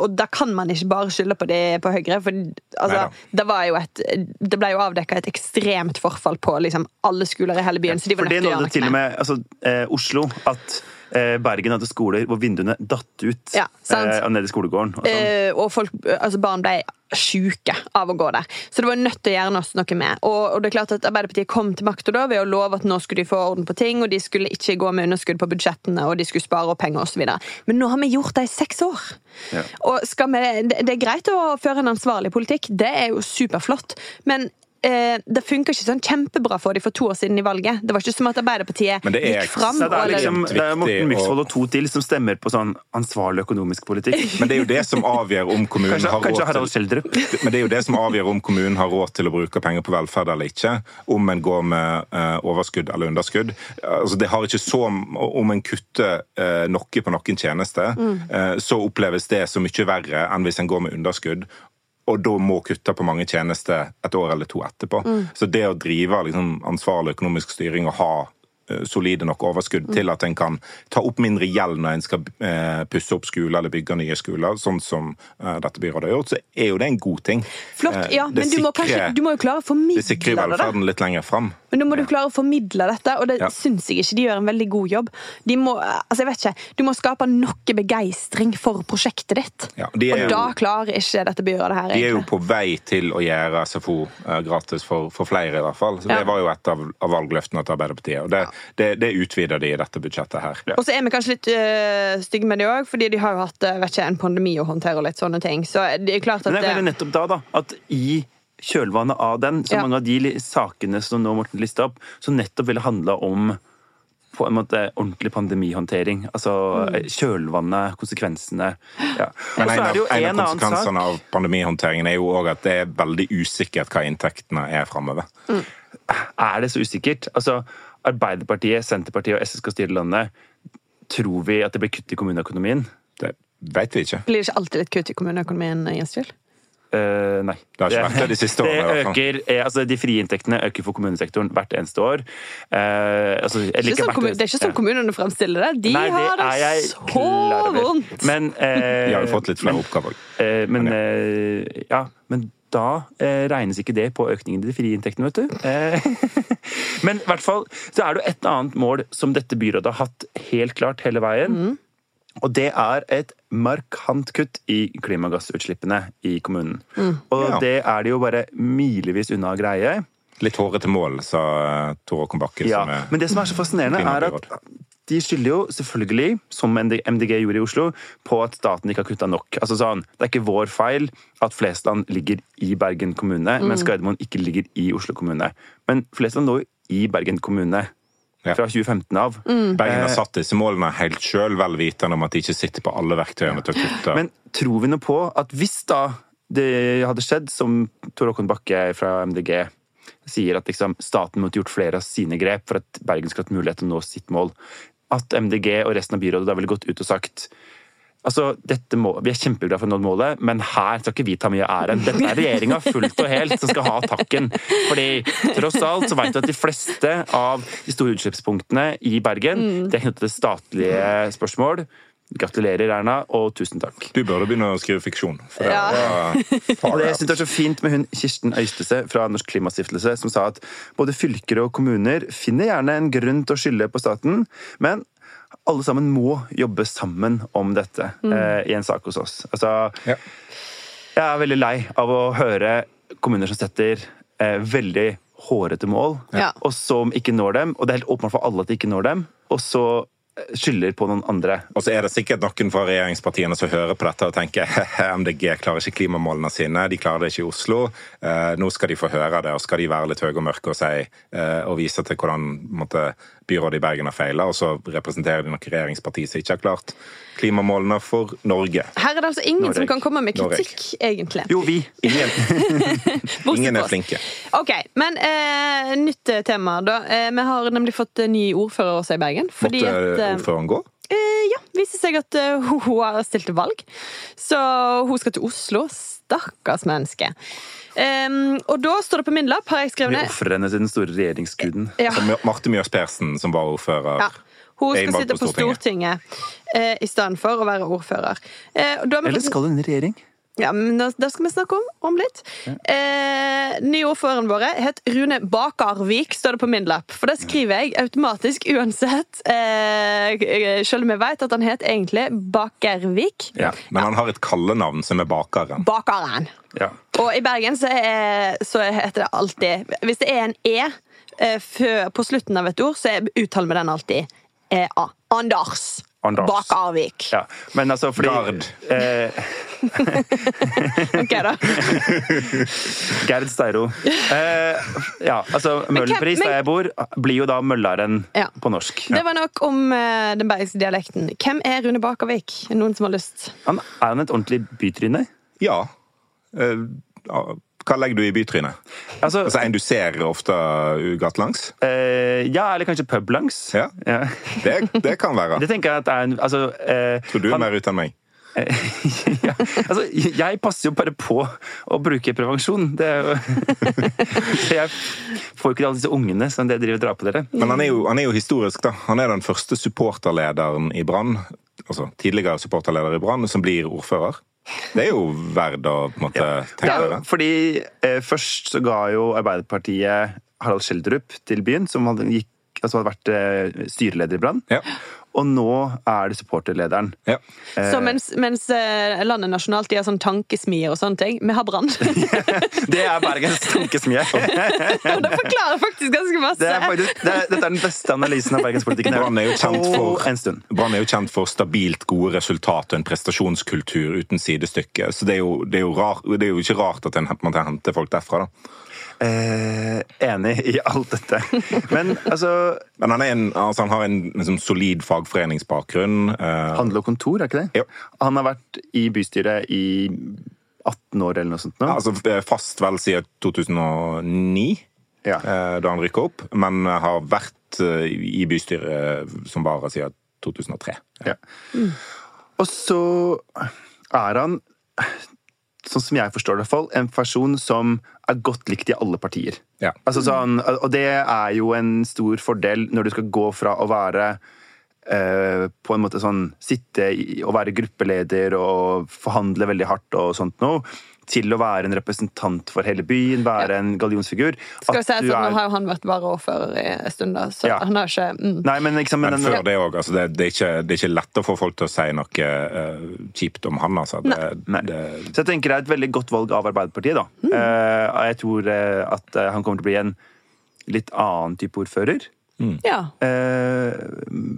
og da kan man ikke bare skylde på, det, på Høyre. For altså, det, var jo et, det ble jo avdekka et ekstremt forfall på liksom, alle skoler i hele byen. Var For det nådde til og med altså, eh, Oslo at Bergen hadde skoler hvor vinduene datt ut Ja, eh, nede i skolegården. Og sånn. Eh, og folk, altså barn ble sjuke av å gå der. Så det var nødt til å gjøre noe, med. Og, og det er klart at Arbeiderpartiet kom til makta da ved å love at nå skulle de få orden på ting, og de skulle ikke gå med underskudd på budsjettene, og de skulle spare opp penger osv. Men nå har vi gjort det i seks år. Ja. Og skal vi, det, det er greit å føre en ansvarlig politikk, det er jo superflott. Men eh, det funka ikke sånn kjempebra for dem for to år siden i valget. Det var ikke som at Arbeiderpartiet det er gikk fram Så det er liksom det er Morten Myksvold og to til som stemmer på sånn ansvarlig økonomisk politikk. Men det er jo det som avgjør om kommunen Kanskje, har kanskje råd til. Men det er jo det som avgjør om kommunen har råd til å bruke penger på velferd eller ikke. Om en går med eh, overskudd eller underskudd. Altså, det har ikke så, Om en kutter eh, noe på noen tjeneste, eh, så oppleves det så mye verre enn hvis en går med underskudd. Og da må kutte på mange tjenester et år eller to etterpå. Så det å drive liksom, ansvarlig økonomisk styring og ha solide nok overskudd til at en kan ta opp mindre gjeld når en skal eh, pusse opp skoler eller bygge nye skoler, sånn som eh, dette byrådet har gjort, så er jo det en god ting. Flott, Eh, ja, det men du må, kanskje, du må jo klare å Det formidle det. sikrer velferden litt lenger fram. Men nå må du klare å formidle dette, og det Ja. syns jeg ikke de gjør en veldig god jobb. De må, altså jeg vet ikke, Du må skape noe begeistring for prosjektet ditt. Ja, og jo- da klarer ikke dette byrådet her, De er jo på vei til å gjøre SFO eh, gratis for, for flere, i hvert fall. Så. Det var jo et av, av valgløftene til Arbeiderpartiet. Og det, det, det utvider de i dette budsjettet her. Og så er vi kanskje litt øh, stygge med det òg, fordi de har jo hatt øh, vet ikke, en pandemi å håndtere og litt sånne ting. Så det er klart at Men det er det- nettopp da, da, at i kjølvannet av den, så Ja. mange av de sakene som nå Morten lista opp, som nettopp ville handla om på en måte ordentlig pandemihåndtering. Altså Mm. kjølvannet, konsekvensene. Ja. Men en av, en en av konsekvensene sak av pandemihåndteringen er jo òg at det er veldig usikkert hva inntektene er framover. Er det så usikkert? Altså, Arbeiderpartiet, Senterpartiet og SS skal styre landet. Tror vi at det blir kutt i kommuneøkonomien? Det vet vi ikke. Blir det ikke alltid litt kutt i kommuneøkonomien, Gjensvild? Kjell? Eh, nei. Det har ikke vært det de siste årene, Det øker, eh, altså De frie inntektene øker for kommunesektoren hvert eneste år. Uh, altså, Det er ikke sånn, kommun- det er ikke sånn kommunene fremstiller det. De Nei, har det er så vondt! Men, uh, De har jo fått litt flere oppgaver. eh, men, ja, men da eh, regnes ikke det på økningen i de frie inntektene, vet du. Eh, men i hvert fall så er det et annet mål som dette byrådet har hatt helt klart hele veien. Og det er et markant kutt i klimagassutslippene i kommunen. Og Ja. det er det jo bare milevis unna å greie. Litt hårete mål, sa Tore Tor Håkon Bakke. Ja, men det som er så fascinerende, er at. De skylder jo selvfølgelig, som MDG gjorde i Oslo, på at staten ikke har kutta nok. Altså sånn, Det er ikke vår feil at Flesland ligger i Bergen kommune, mens Gardermoen ikke ligger i Oslo kommune. Men Flesland lå jo i Bergen kommune Ja. fra 2015 av. Bergen har satt disse målene helt sjøl, vel vitende om at de ikke sitter på alle verktøyene til å kutte. Men tror vi noe på at hvis da det hadde skjedd, som Tor Håkon Bakke fra MDG sier, at liksom staten måtte gjort flere av sine grep for at Bergen skulle hatt mulighet til å nå sitt mål, at MDG og resten av byrådet da ville gått ut og sagt Altså, dette må, Vi er kjempeglade for å nå målet, men her skal ikke vi ta mye av æren. Dette er regjeringa fullt og helt som skal ha takken. Fordi tross alt så vet du at de fleste av de store utslippspunktene i Bergen det er knyttet til statlige spørsmål. Gratulerer, Erna, og tusen takk. Du burde begynne å skrive fiksjon. For det Ja. var det jeg far synes er så fint med hun Kirsten Øystese fra Norsk Klimastiftelse, som sa at både fylker og kommuner finner gjerne en grunn til å skylde på staten, men alle sammen må jobbe sammen om dette eh, i en sak hos oss. Altså, Ja. jeg er veldig lei av å høre kommuner som setter eh, veldig hårete mål, Ja. og som ikke når dem, og det er helt åpenbart for alle at de ikke når dem, og så skylder på noen andre. Og så er det sikkert noen fra regjeringspartiene som hører på dette og tenker MDG klarer ikke klimamålene sine, de klarer det ikke i Oslo. Eh, nå skal de få høre det, og skal de være litt høye og mørke og, si, eh, og vise til hvordan måtte, byrådet i Bergen har feila, og så representerer de noen regjeringsparti som ikke har klart klimamålene for Norge. Her er det altså ingen Norge. som kan komme med kritikk, kritikk, egentlig. Jo, vi. Ingen, ingen er flinke. Ok, men eh, nytt eh, tema, da. Eh, vi har nemlig fått eh, ny ordfører også i Bergen. Fordi Måtte at eh, ordføreren gå? eh, Ja, viser seg at eh, hun, har stilt til valg. Så hun skal til Oslo. Stakkars menneske. Um, og da står det på min lapp, har jeg skrevet ned... Vi ofrer henne til den store regjeringsguden. ja, Marte Mjøs Persen, som var ordfører. ja. Hun skal sitte på Stortinget eh, i stedet for å være ordfører. Eh, Eller skal hun i regjering? Ja, men da, da skal vi snakke om, om litt. Eh, nye ordføreren vår het Rune Bakarvik, står det på min lapp. For det skriver jeg automatisk uansett. Eh, selv om jeg vet at han het egentlig Bakervik. Ja, men han har et kallenavn som er Bakeren. Bakaren. Ja. Og i Bergen så, er, så heter det alltid Hvis det er en E eh, på slutten av et ord, så er- uttaler vi den alltid EA. A. Anders. Bak Bakarvik. Ja, men altså fordi Gard. Eh, Ok, da. Gerd Steiro. Eh, ja, altså Møhlenpris, der jeg bor, blir jo da Møllaren Ja. på norsk. Det var nok om eh, den bergske dialekten. Hvem er Rune Bakervik? Er Noen som har lyst? Han er han et ordentlig bytryne? Ja. Eh, ja. Hva legger du i bytrynet? Altså, Altså En du ser ofte gatelangs? eh, ja, eller kanskje publangs. Ja. Ja. Det, det kan være. Det tenker jeg at er en altså, eh, Tror du er han, mer ute enn meg? ja, altså, jeg passer jo bare på å bruke prevensjon. Det er jo jeg får jo ikke alle disse ungene som det driver og drar på dere. Men han er, jo, han er jo historisk, da. Han er den første supporterlederen i Brann, altså tidligere supporterleder i Brann, som blir ordfører. Det er jo verdt å på en måte tenke Ja, over. fordi eh, først så ga jo Arbeiderpartiet Harald Schjelderup til byen, som hadde, gikk, altså hadde vært eh, styreleder i Brann. Ja. Og nå er det supporterlederen. Ja. Så mens, mens eh, landet nasjonalt de har sånn tankesmier og sånne ting, vi har Brann. Det er Bergens tankesmie. Og det forklarer faktisk ganske masse. Det er faktisk, det er, dette er den beste analysen av bergenspolitikken Brann er er jo kjent for stabilt gode resultat og en prestasjonskultur uten sidestykke. Så det er jo, det er jo, rar, det er jo ikke rart at måte henter folk derfra. da. Eh, enig i alt dette. Men altså Men han, en, altså han har en liksom, solid fagforeningsbakgrunn. eh, Handel og kontor, er ikke det? Jo. Han har vært i bystyret i 18 år eller noe sånt nå. altså eh, fast vel siden 2009, Ja. eh, da han rykka opp, men har vært eh, i bystyret som vara siden 2003. Ja. Og så er han, sånn som jeg forstår det, en person som er godt likt i alle partier. Ja. Altså sånn, og det er jo en stor fordel når du skal gå fra å være eh, på en måte sånn Sitte i, og være gruppeleder og forhandle veldig hardt og sånt noe, til å være en representant for hele byen, være en gallionsfigur. Skal vi si at du Nå er- har jo han vært varaordfører i en stund, da, så Ja. han har ikke mm. Nei, men liksom men Men før før det òg. Altså det, det, det er ikke lett å få folk til å si noe uh, kjipt om han. Altså. Det, Nei. det, Så jeg tenker det er et veldig godt valg av Arbeiderpartiet. da. Mm. Uh, jeg tror uh, at han kommer til å bli en litt annen type ordfører. Ja. Eh,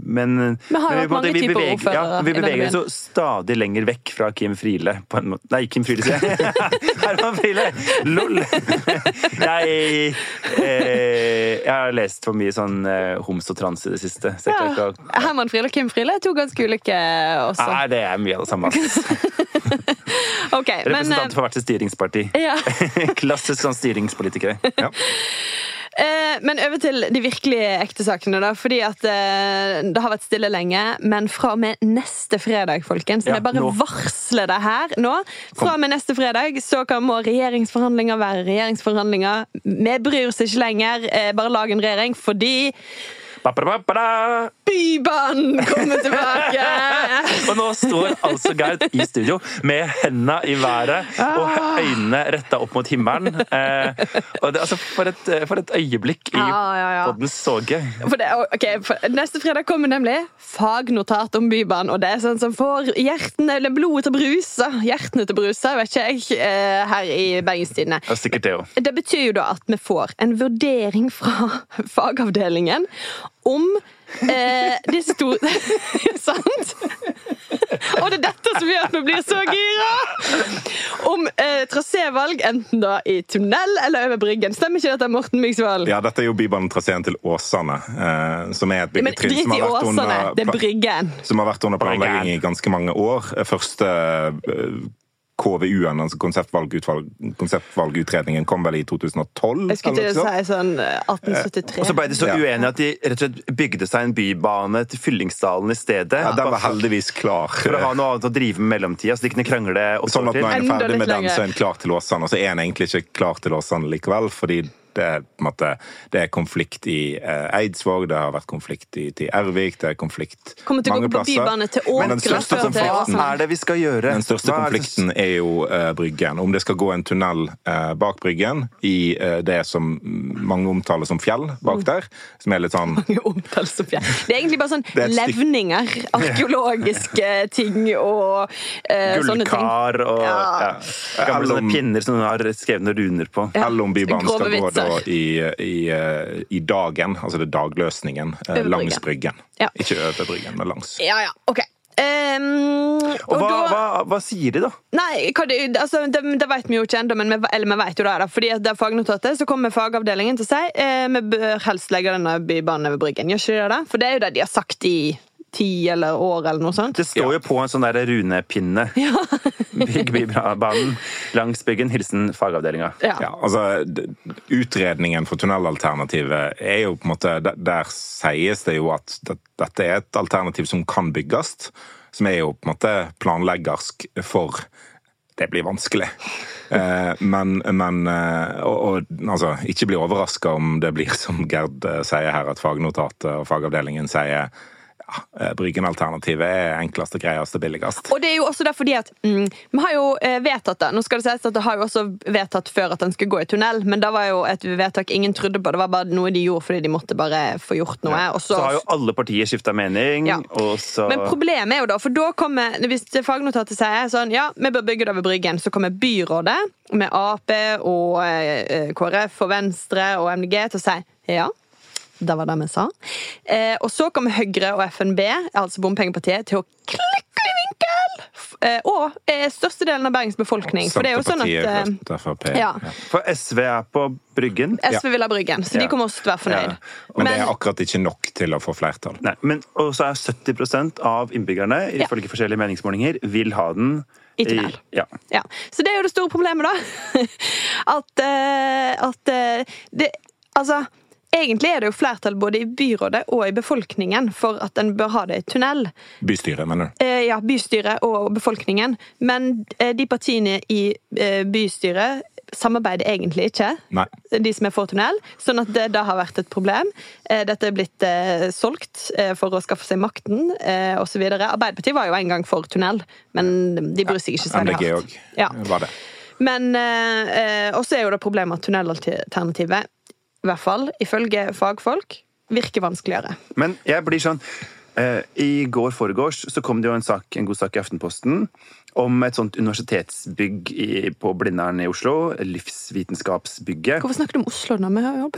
men Vi har jo hatt måte, vi beveger, ja, vi beveger oss jo stadig lenger vekk fra Kim Friele. På en måte. Nei, Kim Friele, sier jeg. Herman Friele! Lol! jeg, eh, jeg har lest for mye sånn eh, homs og trans i det siste. Ja. ikke ja. Herman Friele og Kim Friele er to ganske ulike også. Nei, det er mye av det samme. okay, Representant men for hvert sitt styringsparti. ja. Klassisk sånn styringspolitikere. ja. Eh, Men over til de virkelig ekte sakene, da. Fordi at eh, det har vært stille lenge. Men fra og med neste fredag, folkens Ja, Jeg bare nå. varsler det her nå. Fra og med neste fredag så kan må regjeringsforhandlinger være regjeringsforhandlinger. Vi bryr oss ikke lenger. Eh, bare lag en regjering fordi! Bybanen kommer tilbake! Og nå står altså Gerd i studio med henda i været og øynene retta opp mot himmelen. Eh, og det, altså, for, et, for et øyeblikk i Ja, ja, ja. poddens såge. For det, ok, for neste fredag kommer nemlig fagnotat om Bybanen. Og det er sånn som får hjertene, eller blodet til å bruse. Hjertene til å bruse, vet ikke jeg, eh, her i Bergenstidene. Ja, sikkert det. Det betyr jo da at vi får en vurdering fra fagavdelingen om eh, disse to Sant? Og det er dette som gjør at vi blir så gira! Om eh, trasévalg, enten da i tunnel eller over Bryggen. Stemmer ikke dette, Morten Myksvold? ja, dette er jo Bybanetraseen til Åsane, eh, som er et Ja, byggetrinn drit som har vært Åsane, under det er Bryggen. som har vært under planlegging i ganske mange år. Første eh, KVU-en, altså konseptvalgutvalg, konseptvalgutredningen, kom vel i 2012? Jeg skulle til å si sånn eh, 1873. Og så ble de så Ja. uenige at de rett og slett bygde seg en bybane til Fyllingsdalen i stedet. Ja, den var heldigvis klar. For å ha noe annet å drive med i mellomtida, så de kunne krangle åtte Sånn at når en er ferdig med den, så er en klar til Åsane. Og så er en egentlig ikke klar til Åsane likevel, fordi det er, på en måte, det er konflikt i eh, Eidsvåg, det har vært konflikt i, til Ervik, det er konflikt Kommer til å mange gå på plasser. bybane til Men den største konflikten- Hva er det vi skal gjøre? Den største er konflikten er jo eh, Bryggen. Om det skal gå en tunnel eh, bak Bryggen i eh, det som mange omtaler som fjell bak Mm. der, som er litt sånn Omtales som fjell. Det er egentlig bare sånn er levninger. Arkeologiske ting og eh, sånne ting. Gullkar og Ja. ja. gamle sånne pinner som hun har skrevet noen runer på. Ja, Eller om Bybanen skal gå da vitser. i, i, eh, i dagen, altså det er dagløsningen, eh, langs Bryggen. Ja. Ikke over Bryggen, men langs. Ja, ja, ok. Um, Og hva, da- hva, hva sier de, da? Nei, det, altså, det, det vet vi jo ikke ennå, eller vi vet jo det. da Fordi at det er fagnotatet, så kommer fagavdelingen til å si eh, vi bør helst legge denne bybanen over Bryggen. Gjør ikke det det? For det er jo det de har sagt i ti eller år, eller noe sånt. Det står jo på en sånn der runepinne. Bygg Bybanen langs byggen. Hilsen fagavdelinga. Ja. Ja, altså, Utredningen for tunnelalternativet er jo på en måte Der, der sies det jo at dette er et alternativ som kan bygges. som er jo på en måte planleggersk for det blir vanskelig. Eh, men, men eh, og, og, altså, ikke bli overraska om det blir som Gerd eh, sier her, at fagnotatet og fagavdelingen sier ja, Bryggen-alternativet er enklest, greiest og billigst. Og det er jo også derfor at mm, Vi har jo vedtatt det. Nå skal det sies at det har jo også vedtatt før at den skulle gå i tunnel, men det var jo et vedtak ingen trodde på. Det var bare noe de gjorde fordi de måtte bare få gjort noe. Ja. Så, så, har jo alle partier skifta mening. Ja. Så... Men problemet er jo da, for da kommer Hvis fagnotatet sier sånn ja, vi bør bygge det ved Bryggen, så kommer byrådet med Ap og eh, KrF og Venstre og MDG til å si ja. Det var det vi sa. Eh, og så kommer Høyre og FNB, altså bompengepartiet, til å klikke i vinkel! Eh, og eh, størstedelen av Bergens befolkning. For det er jo sånn at eh, Ja. For SV er på Bryggen. SV vil ha Bryggen, så de kommer også til å være fornøyd. Men, men, det er akkurat ikke nok til å få flertall. Nei, men også er 70% av innbyggerne ifølge forskjellige meningsmålinger vil ha den i tunnel. Ja. ja. Så det er jo det store problemet, da. at, at det Altså Egentlig er det jo flertall både i byrådet og i befolkningen for at en bør ha det i tunnel. Bystyret, mener du? Eh, ja, bystyret og befolkningen. Men eh, de partiene i eh, bystyret samarbeider egentlig ikke, Nei. de som er for tunnel. Sånn at det da har vært et problem. Dette er blitt solgt for å skaffe seg makten osv. Arbeiderpartiet var jo en gang for tunnel, men de bryr seg ikke særlig hardt. MDG òg var det. Men også er jo det problemet at tunnelalternativet i hvert fall ifølge fagfolk, virker vanskeligere. Men jeg blir sånn eh, I går foregårs så kom det jo en, sak, en god sak i Aftenposten om et sånt universitetsbygg i, på Blindern i Oslo. Livsvitenskapsbygget. Hvorfor snakker du om Oslo nå?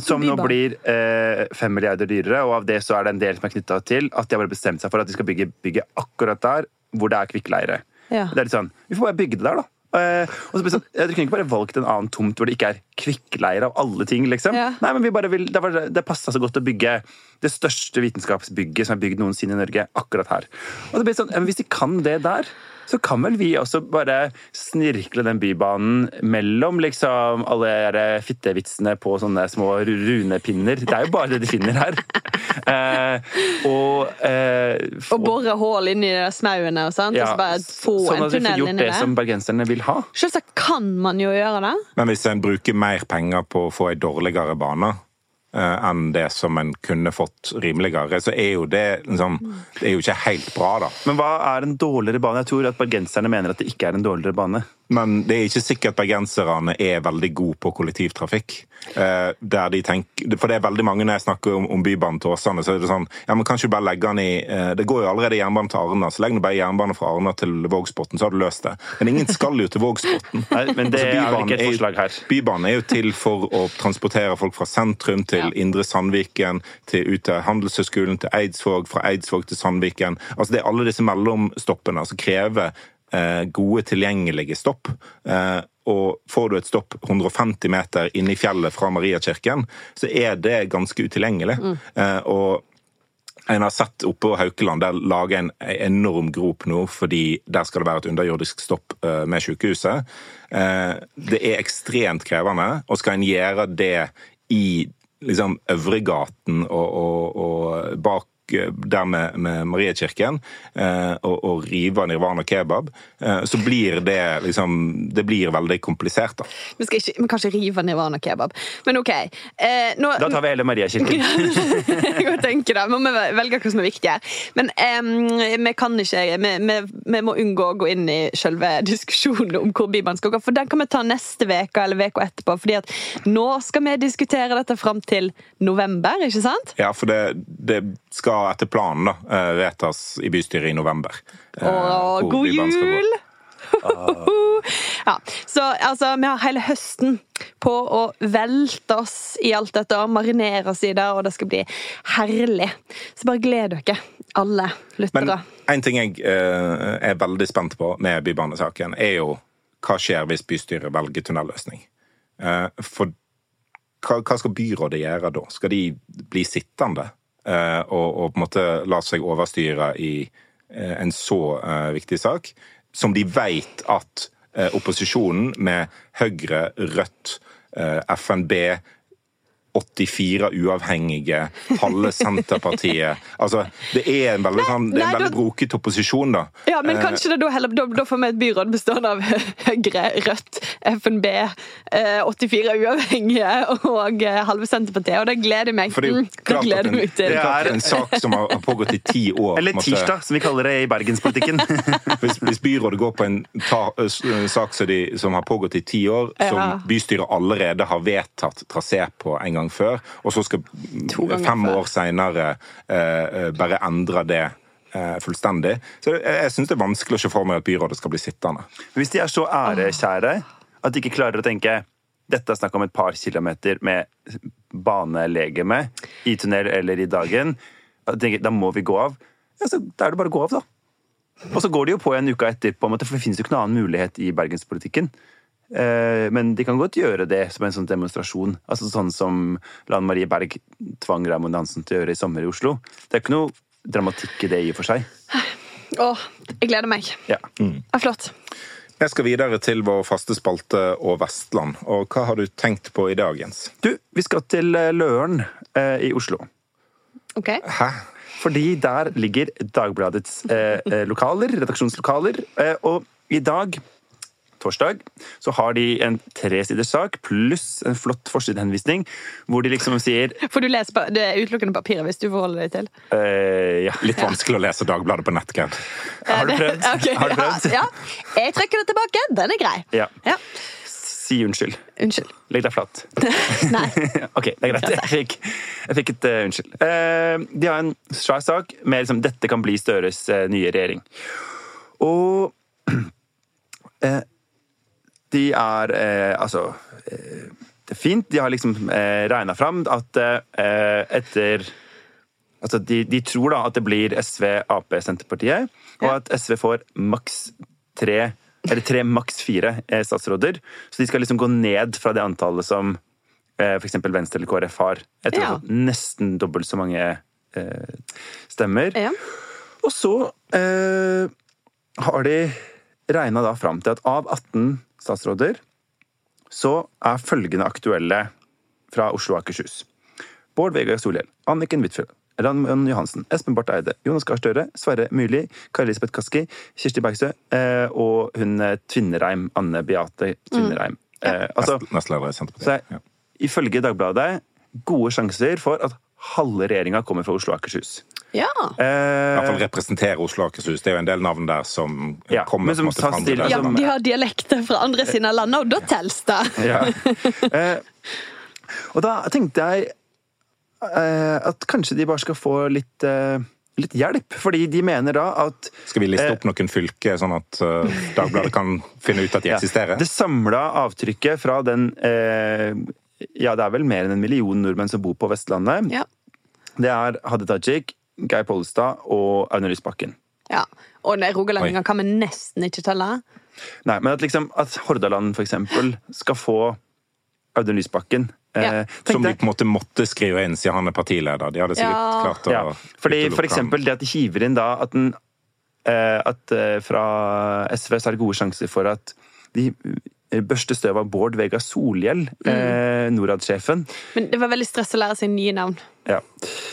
Som nå blir eh, fem milliarder dyrere, og av det så er det en del som er knytta til at de har bare bestemt seg for at de skal bygge bygget akkurat der hvor det er kvikkleire. Ja. Det er litt sånn, Vi får bare bygge det der, da. Uh, og så sånn, Du kunne ikke bare valgt en annen tomt hvor det ikke er kvikkleire av alle ting. liksom. Ja. Nei, men vi bare vil, Det, var, det passa så godt å bygge det største vitenskapsbygget som er bygd noensinne i Norge, akkurat her. Og det blir sånn, Hvis de kan det der, så kan vel vi også bare snirkle den bybanen mellom liksom alle fittevitsene på sånne små runepinner. Det er jo bare det de finner her. eh, og eh, få... Og bore hull inni de smauene og sånt, ja, og så bare få sånn en tunnel inni det. Sånn at vi får gjort det som bergenserne vil ha. Selvsagt kan man jo gjøre det. Men hvis en bruker mer penger på å få ei dårligere bane enn det som en kunne fått rimeligere, så er jo det liksom, Det er jo ikke helt bra, da. Men hva er en dårligere bane? Jeg tror at bergenserne mener at det ikke er en dårligere bane. Men det er ikke sikkert bergenserne er veldig gode på kollektivtrafikk. Eh, der de tenker, for det er veldig mange når jeg snakker om, om Bybanen til Åsane, så er det sånn ja, men kanskje bare legge den i eh, Det går jo allerede jernbane til Arna, så legg nå bare jernbane fra Arna til Vågsbotn, så har du løst det. Men ingen skal jo til Vågsbotn. men det altså, er ikke et forslag her. Bybanen er jo til for å transportere folk fra sentrum til ja. Indre Sandviken, til, ut til Handelshøyskolen, til Eidsvåg, fra Eidsvåg til Sandviken. Altså Det er alle disse mellomstoppene som krever Eh, gode, tilgjengelige stopp. Eh, og får du et stopp 150 meter inne i fjellet fra Mariakirken, så er det ganske utilgjengelig. Mm. Eh, og en har sett oppe på Haukeland, der lager en enorm grop nå, fordi der skal det være et underjordisk stopp med sykehuset. Det er ekstremt krevende, og skal en gjøre det i liksom Øvregaten og, og, og bak der med, med Mariekirken eh, og, og rive Nirvana kebab, eh, så blir det liksom Det blir veldig komplisert, da. Vi skal ikke, vi kan ikke rive Nirvana kebab, men OK. Eh, nå, da tar vi hele Mariekirken. jeg kan tenke det. Må vi velge hva som er viktig her. Men eh, vi kan ikke vi, vi, vi, må unngå å gå inn i selve diskusjonen om hvor Bibelen skal gå, for den kan vi ta neste uke eller uka etterpå. fordi at nå skal vi diskutere dette fram til november, ikke sant? Ja, for det, det skal etter planen da, eh, vedtas i bystyret i november. Eh, Å, god jul! ja, så altså, vi har hele høsten på å velte oss i alt dette og marinere oss i det, og det skal bli herlig. Så bare gled dere, alle lyttere. Men en ting jeg eh, er veldig spent på med Bybanesaken, er jo hva skjer hvis bystyret velger tunnelløsning? Eh, for hva, hva skal byrådet gjøre da? Skal de bli sittende? Eh, og, og, på en måte la seg overstyre i eh, en så eh, viktig sak, som de vet at opposisjonen med Høyre, Rødt, FNB 84 uavhengige, halve Senterpartiet Altså, det er en veldig, sånn, det er en veldig da- broket opposisjon, da. Ja, men Eh, kanskje det da heller Da, da får vi et byråd bestående av Høyre, Rødt, FNB, eh, 84 uavhengige og eh, halve Senterpartiet, og det gleder meg. For det er jo Mm, det at gleder en, jeg meg det er en sak som har pågått i ti år Eller tirsdag, som vi kaller det i bergenspolitikken. Hvis, hvis byrådet går på en ta, sak som, de, som har pågått i ti år, som Ja. bystyret allerede har vedtatt trasé på en gang før, og så skal fem før. år seinere eh, bare endre det eh, fullstendig. Så jeg, jeg syns det er vanskelig å se for meg at byrådet skal bli sittende. Hvis de er så ærekjære at de ikke klarer å tenke dette er snakk om et par kilometer med banelegeme i tunnel eller i dagen, tenker, da må vi gå av. Ja, så Da er det bare å gå av, da. Og så går de jo på en uke etter, på en måte, for det finnes jo ikke noen annen mulighet i bergenspolitikken. Eh, Men de kan godt gjøre det som en sånn demonstrasjon. Altså Sånn som Lan Marie Berg tvang Raymond Hansen til å gjøre i sommer i Oslo. Det er ikke noe dramatikk i det i og for seg. Åh, jeg gleder meg. Ja. Det er flott. Jeg skal videre til vår faste spalte og Vestland. Og hva har du tenkt på i dag, Jens? Du, vi skal til eh, Løren eh, i Oslo. Ok. Hæ? Fordi der ligger Dagbladets eh, eh, lokaler, redaksjonslokaler. Eh, og i dag, torsdag, så har de en tresiders sak pluss en flott forsidehenvisning hvor de liksom sier For du leser det er utelukkende papiret hvis du forholder deg til. Uh, Ja. Litt vanskelig å lese Dagbladet på nettgad. Har du prøvd? okay. Har du prøvd? Ja, ja. Jeg trekker det tilbake. Den er grei. Ja. Ja. Si unnskyld. Unnskyld. Legg deg flat. Nei. Ok, det er greit. Jeg fikk, jeg fikk et uh, unnskyld. Uh, de har en svær sak med liksom, dette kan bli Støres uh, nye regjering. Og eh, de er eh, Altså eh, Det er fint. De har liksom eh, regna fram at eh, etter Altså, de, de tror da at det blir SV, Ap, Senterpartiet, og at SV får maks tre eller tre, maks fire eh, statsråder. Så de skal liksom gå ned fra det antallet som eh, f.eks. Venstre eller KrF har. Etter å Ja. nesten dobbelt så mange eh, stemmer. Ja. Og så eh, har de regna da fram til at av 18 statsråder, så er følgende aktuelle fra Oslo og Akershus. Bård Vegar Solhjell, Anniken Huitfeldt, Raymond Johansen, Espen Barth Eide, Jonas Gahr Støre, Sverre Myrli, Kari Elisabeth Kaski, Kirsti Bergstø eh, og hun eh, Tvinnereim, Anne Beate Tvinnereim. Eh, altså, Nest- Nestleder i Senterpartiet. er, Ja. ifølge Dagbladet gode sjanser for at halve regjeringa kommer fra Oslo og Akershus. Ja. I hvert fall representere Oslo og Akershus. Det er jo en del navn der som Ja, kommer som på en måte fra andre til- Ja, av altså, landet. de har dialekter fra andre siden av landet, og da telles det. ja. eh, og da tenkte jeg eh, at kanskje de bare skal få litt, eh, litt hjelp. Fordi de mener da at Skal vi liste Eh, opp noen fylker, sånn at eh, Dagbladet kan finne ut at de Ja. eksisterer? Det samla avtrykket fra den eh, Ja, det er vel mer enn en million nordmenn som bor på Vestlandet. Ja. Det er Hadia Tajik, Geir Pollestad og Aune Lysbakken. ja. Og rogalendinger kan vi nesten ikke telle. Nei, men at liksom at Hordaland for eksempel skal få Audun Lysbakken Ja. eh, Som de på en måte måtte skrive inn siden han er partileder. De hadde sikkert Ja. klart å Ja, fordi for eksempel det at de hiver inn da at, den, eh, at eh, fra SV så er det gode sjanser for at de børste børster støv av Bård Vegar Solhjell, eh, Norad-sjefen. Men det var veldig stress å lære seg nye navn, Ja.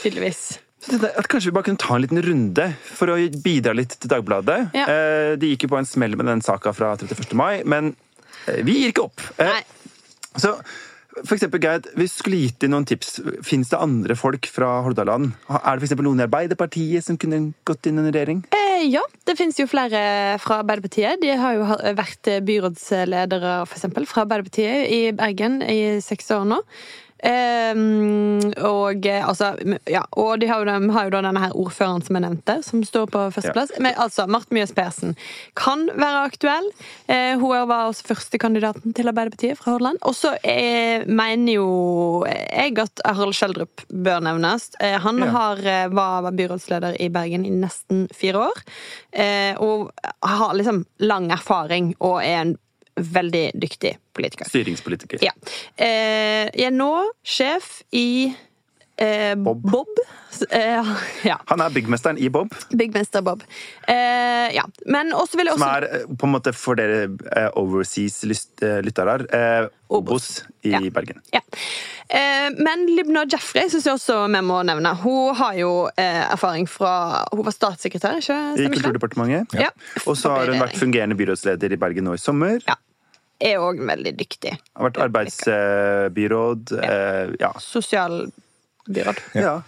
tydeligvis. Så at Kanskje vi bare kunne ta en liten runde for å bidra litt til Dagbladet. Ja. Eh, de gikk jo på en smell med den saka fra 31. mai, men eh, vi gir ikke opp. Eh, Nei. Så for eksempel, Gerd, hvis du skulle gitt inn noen tips, fins det andre folk fra Hordaland? Er det for eksempel noen i Arbeiderpartiet som kunne gått inn i en regjering? Eh, ja, det finnes jo flere fra Arbeiderpartiet. De har jo vært byrådsledere for eksempel, fra Arbeiderpartiet i Bergen i seks år nå. Eh, og eh, altså Ja, og de har jo, de har jo da denne her ordføreren som jeg nevnte, som står på førsteplass. Men altså, Marte Mjøs Persen kan være aktuell. Eh, hun var også førstekandidaten til Arbeiderpartiet fra Hordaland. Og så eh, mener jo jeg at Harald Schjelderup bør nevnes. Eh, han Ja. har, var byrådsleder i Bergen i nesten fire år. Eh, og har liksom lang erfaring og er en veldig dyktig politiker. Styringspolitiker. Ja. Eh, jeg er nå sjef i Eh, Bob. Bob. Eh, ja. Han er byggmesteren i Bob, Byggmester Bob. Eh, ja. Men også vil jeg som er eh, på en måte for dere eh, overseas-lyttere eh, Obos i Ja. Bergen. Ja. Eh, men Libna Jeffrey syns jeg også vi må nevne. Hun har jo eh, erfaring fra Hun var statssekretær, ikke I? Kulturdepartementet. Ja. Og så har hun vært fungerende byrådsleder i Bergen nå i sommer. Ja. Er òg veldig dyktig. Har vært arbeidsbyråd. eh, Ja. Sosialbyråd. ja.